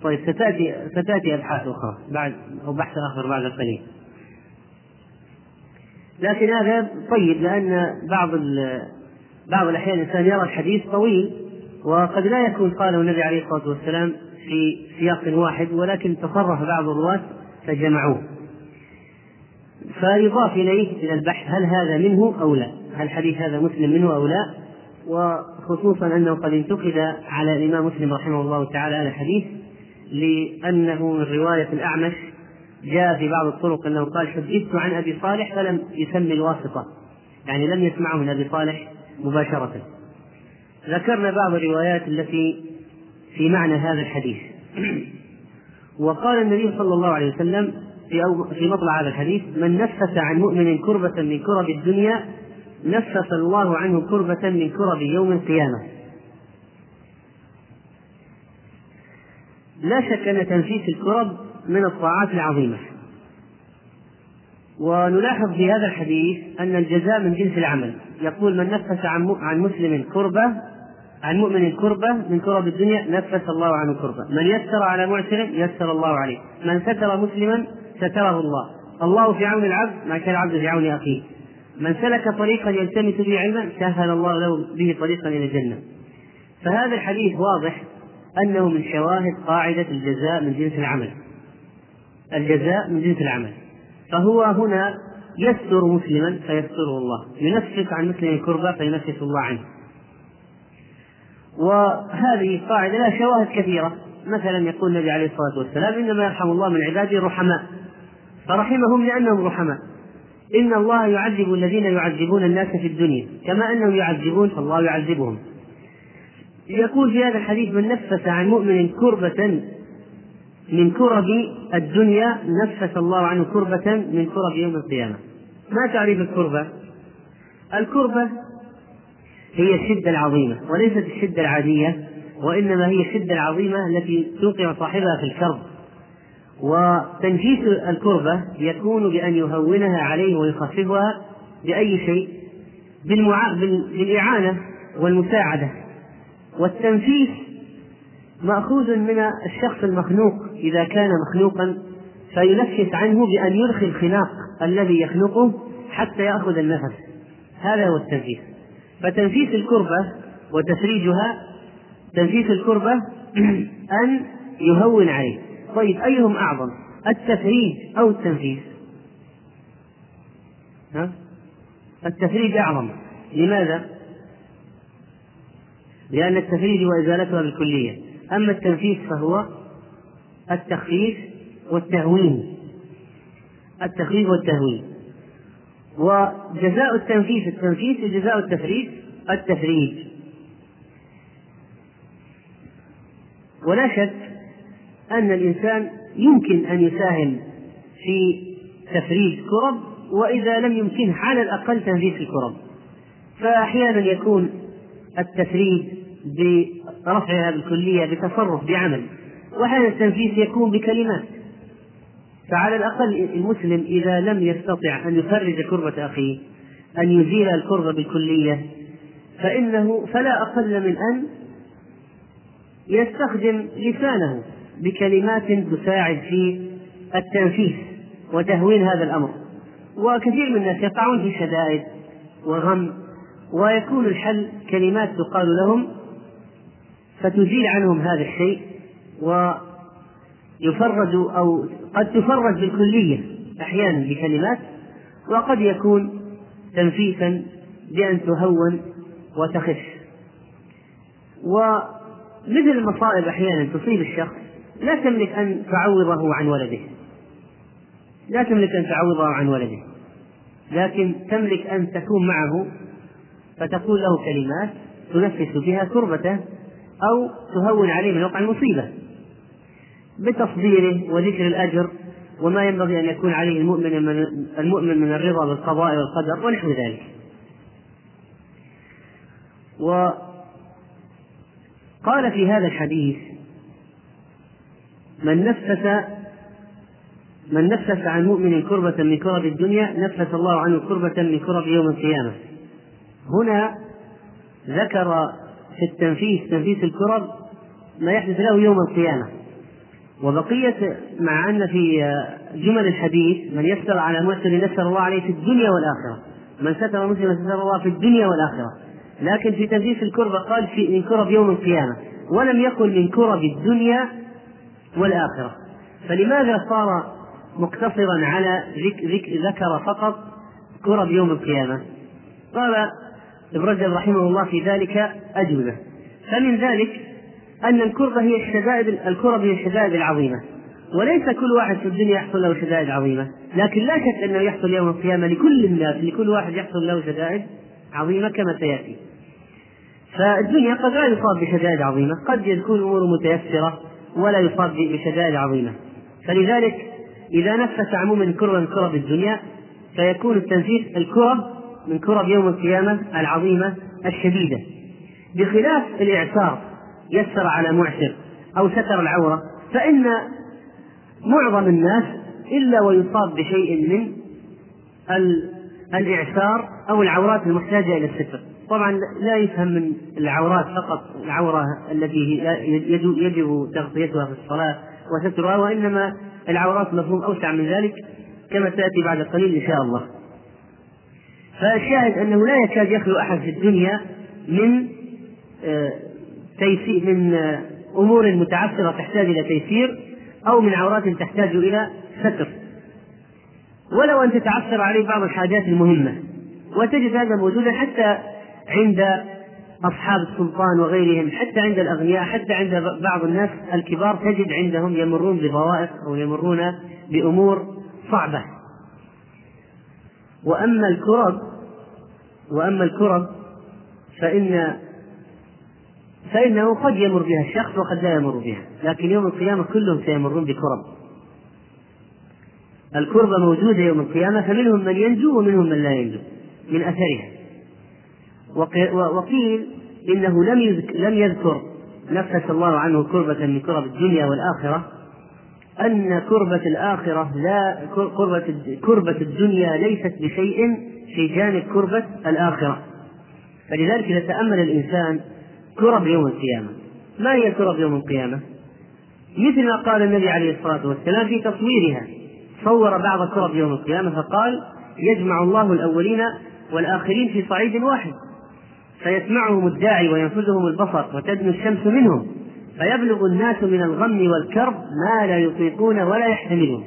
طيب ستأتي ستأتي أبحاث أخرى بعد أو بحث آخر بعد قليل لكن هذا طيب لأن بعض بعض الأحيان الإنسان يرى الحديث طويل وقد لا يكون قاله النبي عليه الصلاة والسلام في سياق واحد ولكن تصرف بعض الرواة فجمعوه. فيضاف إليه إلى البحث هل هذا منه أو لا هل الحديث هذا مسلم منه أو لا وخصوصا أنه قد انتقد على الإمام مسلم رحمه الله تعالى هذا الحديث لأنه من رواية الأعمش جاء في بعض الطرق أنه قال حدثت عن أبي صالح فلم يسمي الواسطة. يعني لم يسمعه من أبي صالح مباشرة. ذكرنا بعض الروايات التي في معنى هذا الحديث. وقال النبي صلى الله عليه وسلم في في مطلع هذا الحديث من نفس عن مؤمن كربة من كرب الدنيا نفس الله عنه كربة من كرب يوم القيامة. لا شك أن تنفيس الكرب من الطاعات العظيمة. ونلاحظ في هذا الحديث أن الجزاء من جنس العمل. يقول من نفس عن مسلم كربة عن مؤمن كربة من كرب الدنيا نفس الله عنه كربة. من يسر على معسر يسر الله عليه. من ستر مسلما ستره الله. الله في عون العبد ما كان العبد في عون أخيه. من سلك طريقا يلتمس به علما سهل الله له به طريقا إلى الجنة. فهذا الحديث واضح أنه من شواهد قاعدة الجزاء من جنس العمل. الجزاء من جنس العمل. فهو هنا يستر مسلما فيستره الله. ينفس عن مسلم كربة فينفس الله عنه. وهذه قاعدة لها شواهد كثيرة. مثلا يقول النبي عليه الصلاة والسلام إنما يرحم الله من عباده الرحماء فرحمهم لأنهم رحماء. إن الله يعذب الذين يعذبون الناس في الدنيا. كما أنهم يعذبون فالله يعذبهم. يقول في هذا الحديث من نفس عن مؤمن كربة من كرب الدنيا نفس الله عنه كربة من كرب يوم القيامة. ما تعريف الكربة؟ الكربة هي الشدة العظيمة وليست الشدة العادية وإنما هي الشدة العظيمة التي توقع صاحبها في الكرب. وتنفيس الكربة يكون بأن يهونها عليه ويخففها بأي شيء؟ بالمع... بالإعانة والمساعدة. والتنفيس مأخوذ من الشخص المخنوق إذا كان مخنوقا فينفس عنه بأن يرخي الخناق الذي يخنقه حتى يأخذ النفس. هذا هو التنفيس. فتنفيس الكربة وتفريجها تنفيس الكربة أن يهون عليه. طيب أيهم أعظم؟ التفريج أو التنفيس؟ ها؟ التفريج أعظم. لماذا؟ لأن التفريج وإزالتها بالكلية. أما التنفيس فهو التخفيف والتهوين. التخفيف والتهوين. وجزاء التنفيس التنفيس وجزاء التفريج التفريج. ولا شك أن الإنسان يمكن أن يساهم في تفريج كرب وإذا لم يمكنه على الأقل تنفيذ الكرب فأحيانا يكون التفريج برفعها بالكلية بتصرف بعمل. وأحيانا التنفيذ يكون بكلمات. فعلى الأقل المسلم إذا لم يستطع أن يفرج كربة أخيه أن يزيل الكربة بالكلية فإنه فلا أقل من أن يستخدم لسانه بكلمات تساعد في التنفيذ وتهوين هذا الأمر. وكثير من الناس يقعون في شدائد وغم ويكون الحل كلمات تقال لهم فتزيل عنهم هذا الشيء. ويفرج أو قد تفرج بالكلية أحيانا بكلمات وقد يكون تنفيسا بأن تهون وتخف. ومثل المصائب أحيانا تصيب الشخص لا تملك أن تعوضه عن ولده. لا تملك أن تعوضه عن ولده. لكن تملك أن تكون معه فتقول له كلمات تنفس بها كربته أو تهون عليه من وقع المصيبة. بتصديره وذكر الأجر وما ينبغي أن يكون عليه المؤمن من المؤمن من الرضا بالقضاء والقدر ونحو ذلك. وقال في هذا الحديث من نفس من نفس عن مؤمن كربة من كرب الدنيا نفس الله عنه كربة من كرب يوم القيامة هنا ذكر في التنفيذ تنفيذ الكرب ما يحدث له يوم القيامة وبقية مع أن في جمل الحديث من يسر على مسلم يسر الله عليه في الدنيا والآخرة. من ستر مسلم ستر الله في الدنيا والآخرة. لكن في تنفيذ الكربة قال في من كرب يوم القيامة. ولم يقل من كرب الدنيا والآخرة. فلماذا صار مقتصرا على ذكر فقط كرب يوم القيامة؟ قال ابن رجب رحمه الله في ذلك أجوبة. فمن ذلك أن الكربة هي الشدائد الكرب هي الشدائد العظيمة. وليس كل واحد في الدنيا يحصل له شدائد عظيمة. لكن لا شك أنه يحصل يوم القيامة لكل الناس لكل واحد يحصل له شدائد عظيمة كما سيأتي. فالدنيا قد لا يصاب بشدائد عظيمة. قد يكون أمور متيسرة ولا يصاب بشدائد عظيمة. فلذلك إذا نفس عموما كرة من كرب الدنيا فيكون التنفيذ الكرب من كرب يوم القيامة العظيمة الشديدة. بخلاف الإعسار يسر على معسر أو ستر العورة فإن معظم الناس إلا ويصاب بشيء من الإعسار أو العورات المحتاجة إلى الستر. طبعا لا يفهم من العورات فقط العورة التي يجب تغطيتها في الصلاة وسترها وإنما العورات مفهوم أوسع من ذلك كما سيأتي بعد قليل إن شاء الله. فالشاهد أنه لا يكاد يخلو أحد في الدنيا من آه، تيسير من أمور متعثرة تحتاج إلى تيسير أو من عورات تحتاج إلى ستر. ولو أن تتعثر عليه بعض الحاجات المهمة وتجد هذا موجودا حتى عند أصحاب السلطان وغيرهم حتى عند الأغنياء حتى عند بعض الناس الكبار تجد عندهم يمرون بضوائق أو يمرون بأمور صعبة. وأما الكرب وأما الكرب فإن فإنه قد يمر بها الشخص وقد لا يمر بها. لكن يوم القيامة كلهم سيمرون بكرب. الكربة موجودة يوم القيامة فمنهم من ينجو ومنهم من لا ينجو من أثرها. وقيل إنه لم لم يذكر نفس الله عنه كربة من كرب الدنيا والآخرة أن كربة الآخرة لا كربة كربة الدنيا ليست بشيء في جانب كربة الآخرة. فلذلك إذا تأمل الإنسان كرب يوم القيامة. ما هي كرب يوم القيامة؟ مثل ما قال النبي عليه الصلاة والسلام في تصويرها. صور بعض كرب يوم القيامة فقال يجمع الله الأولين والآخرين في صعيد واحد. فيسمعهم الداعي وينفذهم البصر وتدنو الشمس منهم. فيبلغ الناس من الغم والكرب ما لا يطيقون ولا يحتملون.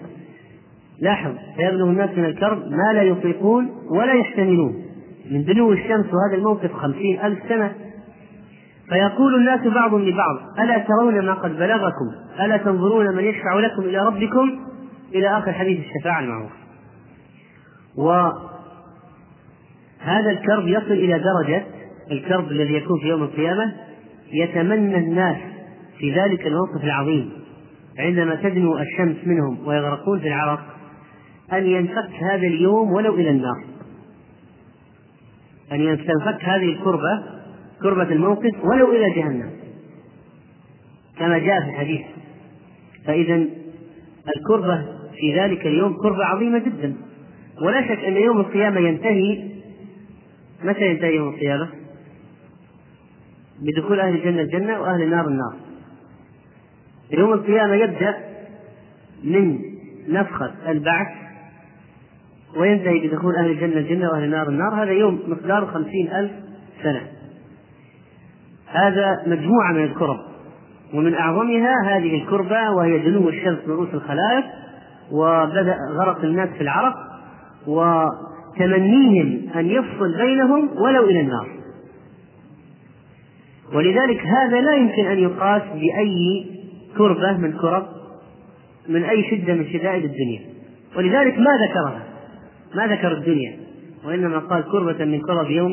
لاحظ فيبلغ الناس من الكرب ما لا يطيقون ولا يحتملون. من دنو الشمس وهذا الموقف خمسين ألف سنة فيقول الناس بعض لبعض ألا ترون ما قد بلغكم؟ ألا تنظرون من يشفع لكم إلى ربكم؟ إلى آخر حديث الشفاعة المعروف. وهذا الكرب يصل إلى درجة الكرب الذي يكون في يوم القيامة يتمنى الناس في ذلك الموقف العظيم عندما تدنو الشمس منهم ويغرقون في العرق أن ينفك هذا اليوم ولو إلى النار. أن ينفك هذه الكربة كربة الموقف ولو إلى جهنم. كما جاء في الحديث. فإذا الكربة في ذلك اليوم كربة عظيمة جدا. ولا شك أن يوم القيامة ينتهي. متى ينتهي يوم القيامة؟ بدخول أهل الجنة الجنة وأهل النار النار. يوم القيامة يبدأ من نفخة البعث وينتهي بدخول أهل الجنة الجنة وأهل النار النار. هذا يوم مقداره خمسين ألف سنة. هذا مجموعة من الكرب. ومن أعظمها هذه الكربة وهي دنو الشمس من رؤوس الخلائق وبدأ غرق الناس في العرق وتمنيهم أن يفصل بينهم ولو إلى النار. ولذلك هذا لا يمكن أن يقاس بأي كربة من كرب من أي شدة من شدائد الدنيا. ولذلك ما ذكرها ما ذكر الدنيا وإنما قال كربة من كرب يوم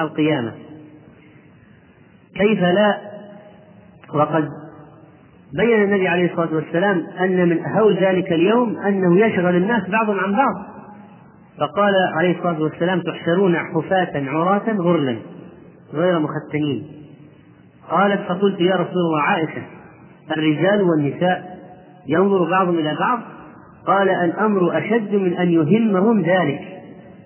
القيامة. كيف لا؟ وقد بين النبي عليه الصلاة والسلام أن من هول ذلك اليوم أنه يشغل الناس بعضهم عن بعض. فقال عليه الصلاة والسلام تحشرون حفاة عراة غرلا غير مختنين قالت فقلت يا رسول الله عائشة الرجال والنساء ينظر بعضهم إلى بعض؟ قال الأمر أشد من أن يهمهم ذلك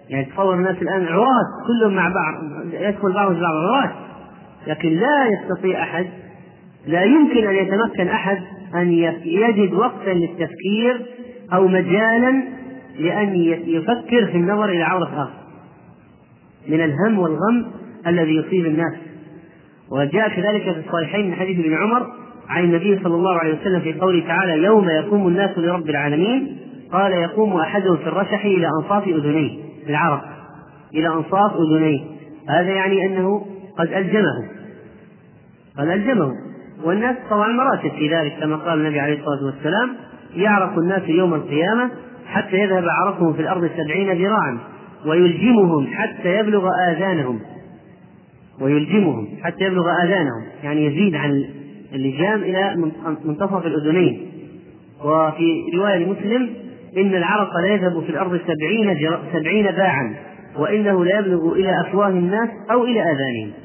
يعني تصور الناس الآن عراة كلهم مع بعض يدخل بعضهم بعض عراة. لكن لا يستطيع أحد لا يمكن أن يتمكن أحد أن يجد وقتا للتفكير أو مجالا لأن يفكر في النظر إلى عورة آخر. من الهم والغم الذي يصيب الناس. وجاء كذلك في الصحيحين من حديث ابن عمر عن النبي صلى الله عليه وسلم في قوله تعالى يوم يقوم الناس لرب العالمين قال يقوم أحدهم في الرشح إلى أنصاف أذنيه العرق إلى أنصاف أذنيه. هذا يعني أنه قد ألجمه قد ألجمه والناس طبعا مراتب في ذلك كما قال النبي عليه الصلاة والسلام يعرق الناس يوم القيامة حتى يذهب عرقهم في الأرض سبعين ذراعا ويلجمهم حتى يبلغ آذانهم. ويلجمهم حتى يبلغ آذانهم. يعني يزيد عن اللجام إلى منتصف الأذنين. وفي رواية لمسلم إن العرق لا يذهب في الأرض سبعين, سبعين باعا وإنه لا يبلغ إلى أفواه الناس أو إلى آذانهم.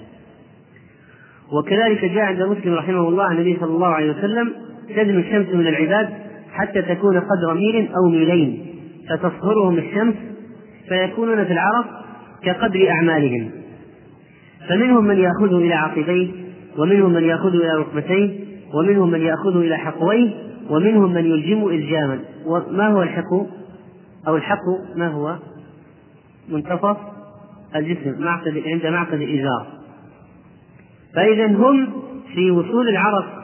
وكذلك جاء عند مسلم رحمه الله عن النبي صلى الله عليه وسلم تدنو الشمس من العباد حتى تكون قدر ميل أو ميلين فتصهرهم الشمس فيكونون في العرق كقدر أعمالهم. فمنهم من يأخذه إلى عقبيه ومنهم من يأخذه إلى ركبتيه ومنهم من يأخذه إلى حقويه ومنهم من يلجم إلجاما. وما هو الحقو أو الحقو ما هو؟ منتصف الجسم معقد عند معقد الإزار فإذا هم في وصول العرق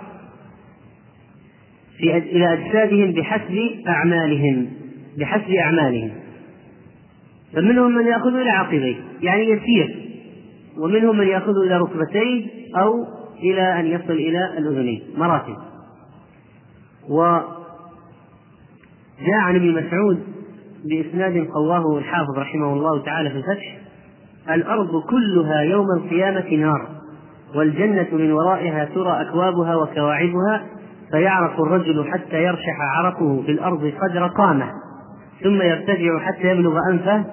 في إلى أجسادهم بحسب أعمالهم بحسب أعمالهم. فمنهم من يأخذ إلى عقبيه يعني يسير. ومنهم من يأخذ إلى ركبتيه أو إلى أن يصل إلى الأذنين مراتب. وجاء عن ابن مسعود بإسناد قواه الحافظ رحمه الله تعالى في الفتح الأرض كلها يوم القيامة نار. والجنة من ورائها ترى أكوابها وكواعبها فيعرق الرجل حتى يرشح عرقه في الأرض قدر قامة ثم يرتجع حتى يبلغ أنفه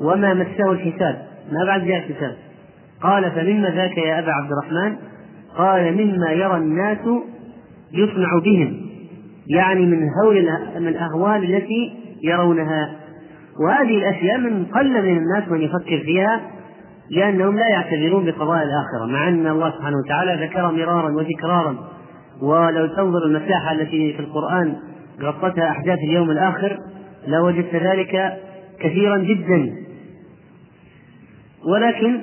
وما مسه الحساب. ما بعد جاء الحساب. قال فمما ذاك يا أبا عبد الرحمن؟ قال مما يرى الناس يصنع بهم يعني من هول من الأهوال التي يرونها. وهذه الأشياء من قل من الناس من يفكر فيها لأنهم لا يعتبرون بقضاء الآخرة مع أن الله سبحانه وتعالى ذكر مرارا وتكرارا ولو تنظر المساحة التي في القرآن غطتها أحداث اليوم الآخر لوجدت ذلك كثيرا جدا. ولكن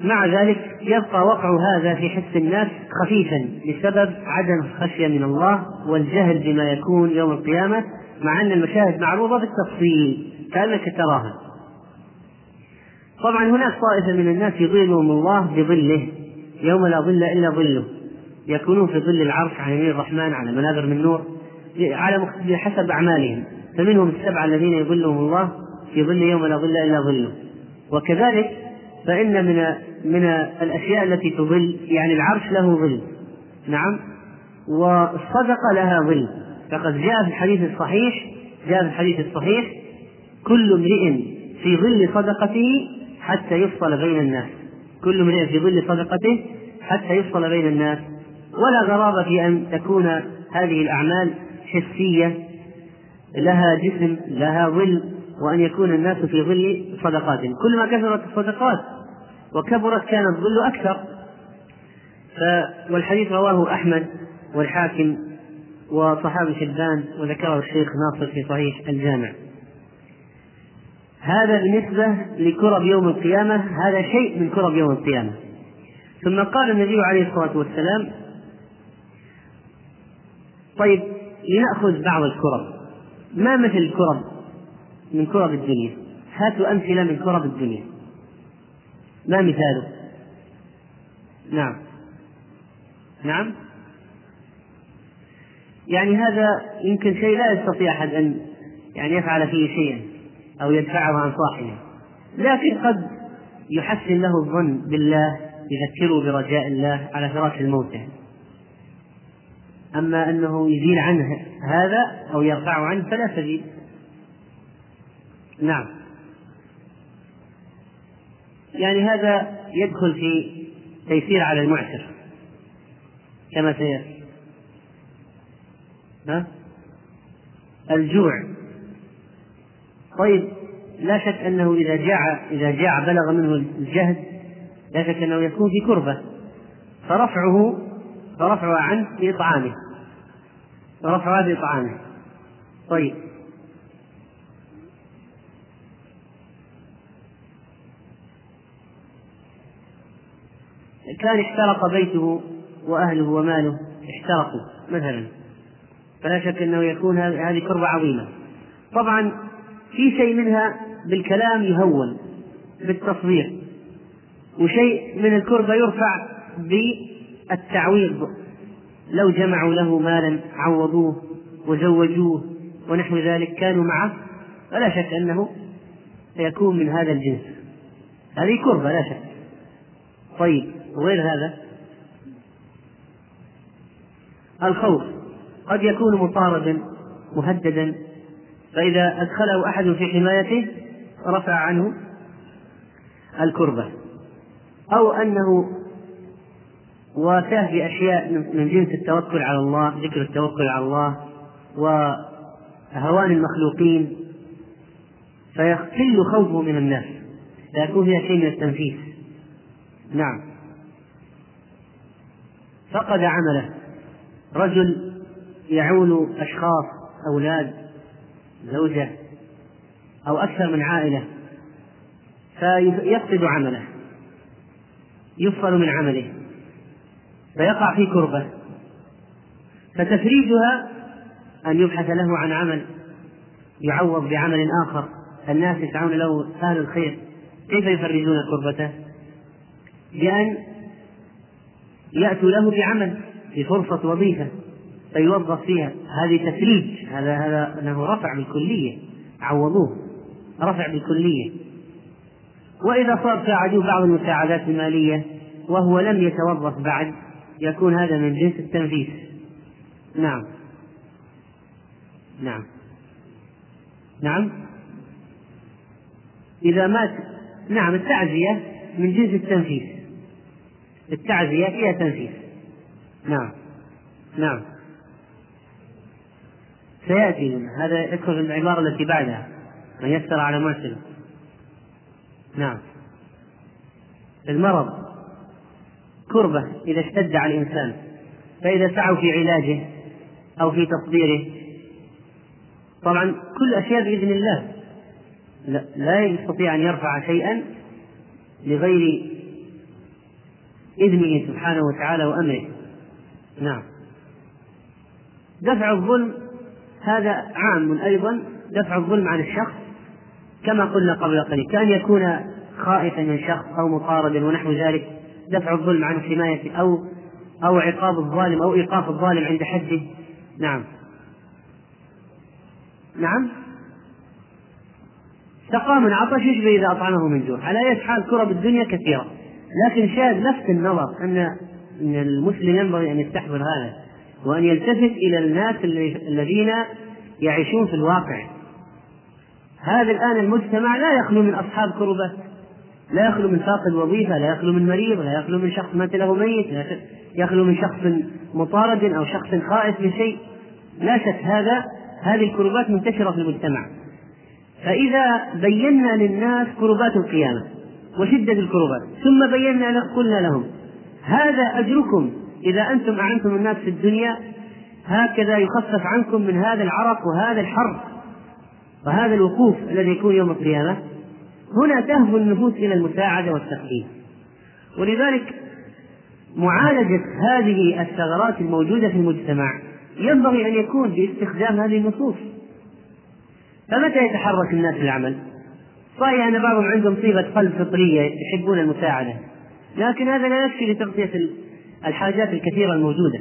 مع ذلك يبقى وقع هذا في حس الناس خفيفا بسبب عدم الخشية من الله والجهل بما يكون يوم القيامة مع أن المشاهد معروضة بالتفصيل كأنك تراها. طبعا هناك طائفة من الناس يظلهم الله بظله يوم لا ظل إلا ظله. يكونون في ظل العرش عن يمين الرحمن على منابر من نور على حسب أعمالهم. فمنهم السبعة الذين يظلهم الله في ظل يوم لا ظل إلا ظله. وكذلك فإن من من الأشياء التي تظل يعني العرش له ظل. نعم. والصدقة لها ظل. فقد جاء في الحديث الصحيح جاء في الحديث الصحيح كل امرئ في ظل صدقته حتى يفصل بين الناس. كل امرئ في ظل صدقته حتى يفصل بين الناس. ولا غرابة في أن تكون هذه الأعمال حسية. لها جسم لها ظل وأن يكون الناس في ظل صدقات. كلما كثرت الصدقات وكبرت كان الظل أكثر. ف والحديث رواه أحمد والحاكم وصحابي شبان وذكره الشيخ ناصر في صحيح الجامع. هذا بالنسبة لكرب يوم القيامة هذا شيء من كرب يوم القيامة. ثم قال النبي عليه الصلاة والسلام طيب لنأخذ بعض الكرب. ما مثل الكرب من كرب الدنيا؟ هاتوا أمثلة من كرب الدنيا. ما مثاله؟ نعم. نعم. يعني هذا يمكن شيء لا يستطيع أحد أن يعني يفعل فيه شيئا. أو يدفعه عن صاحبه. لكن قد يحسن له الظن بالله يذكره برجاء الله على فراش الموت أما أنه يزيل عنه هذا أو يرفعه عنه فلا سبيل. نعم. يعني هذا يدخل في تيسير على المعسر كما سيأتي. ها؟ الجوع. طيب لا شك أنه إذا جاع إذا جاع بلغ منه الجهد لا شك أنه يكون في كربة. فرفعه فرفعه عنه بإطعامه. فرفعها بإطعامه. طيب. كان احترق بيته وأهله وماله احترقوا مثلا. فلا شك أنه يكون هذه كربة عظيمة. طبعا في شيء منها بالكلام يهون بالتصوير وشيء من الكربة يرفع بالتعويض. لو جمعوا له مالا عوضوه وزوجوه ونحو ذلك كانوا معه فلا شك أنه سيكون من هذا الجنس. هذه كربة لا شك. طيب وغير هذا؟ الخوف. قد يكون مطاردا مهددا فإذا أدخله أحد في حمايته رفع عنه الكربة. أو أنه واتاه بأشياء من جنس التوكل على الله ذكر التوكل على الله وهوان المخلوقين فيقل خوفه من الناس. فيكون فيها شيء من التنفيس. نعم. فقد عمله. رجل يعول أشخاص أولاد زوجة أو أكثر من عائلة فيفقد عمله يفصل من عمله فيقع في كربة فتفريجها أن يبحث له عن عمل يعوض بعمل آخر. الناس يسعون له أهل الخير. كيف يفرجون كربته؟ بأن يأتوا له بعمل بفرصة وظيفة. فيوظف فيها. هذه تفريج. هذا هذا له رفع بالكلية. عوضوه. رفع بالكلية. وإذا صار ساعدوه بعض المساعدات المالية وهو لم يتوظف بعد يكون هذا من جنس التنفيس نعم. نعم. نعم. إذا مات نعم التعزية من جنس التنفيس التعزية فيها تنفيس نعم. نعم. سيأتي. هذا يدخل في العبارة التي بعدها من يسر على معسر نعم. المرض كربة إذا اشتد على الإنسان فإذا سعوا في علاجه أو في تصديره طبعا كل أشياء بإذن الله. لا, لا يستطيع أن يرفع شيئا لغير إذنه سبحانه وتعالى وأمره. نعم. دفع الظلم هذا عام أيضا دفع الظلم عن الشخص كما قلنا قبل قليل كان يكون خائفا من شخص أو مطاردا ونحو ذلك دفع الظلم عن حمايته أو أو عقاب الظالم أو إيقاف الظالم عند حده. نعم. نعم. سقى من عطش يشبه إذا أطعمه من جوع؟ على أي حال كرب الدنيا كثيرة لكن شاهد لفت النظر أن أن المسلم ينبغي أن يستحضر هذا. وأن يلتفت إلى الناس الذين يعيشون في الواقع. هذا الآن المجتمع لا يخلو من أصحاب كربات لا يخلو من فاقد وظيفة لا يخلو من مريض لا يخلو من شخص مات له ميت لا يخلو من شخص مطارد أو شخص خائف من شيء. لا شك هذا هذه الكربات منتشرة في المجتمع. فإذا بينا للناس كربات القيامة وشدة الكربات ثم بينا قلنا لهم هذا أجركم إذا أنتم أعنتم الناس في الدنيا هكذا يخفف عنكم من هذا العرق وهذا الحر وهذا الوقوف الذي يكون يوم القيامة. هنا تهفو النفوس إلى المساعدة والتخفيف ولذلك معالجة هذه الثغرات الموجودة في المجتمع ينبغي أن يكون باستخدام هذه النصوص. فمتى يتحرك الناس للعمل؟ صحيح أن بعضهم عندهم طيبة قلب فطرية يحبون المساعدة لكن هذا لا يكفي لتغطية الحاجات الكثيرة الموجودة.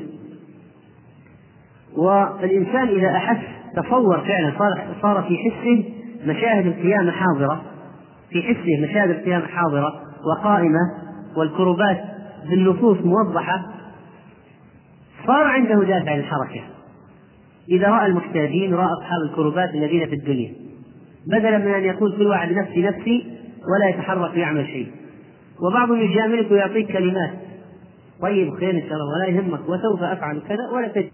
والإنسان إذا أحس تصور فعلا صار صار في حسه مشاهد القيامة حاضرة في حسه مشاهد القيامة حاضرة وقائمة والكربات بالنصوص موضحة صار عنده دافع للحركة. إذا رأى المحتاجين رأى أصحاب الكربات الذين في الدنيا. بدلا من أن يقول كل واحد نفسي نفسي ولا يتحرك ويعمل شيء. وبعضهم يجاملك ويعطيك كلمات. طيب خير إن شاء الله ولا يهمك وسوف أفعل كذا ولا تجد.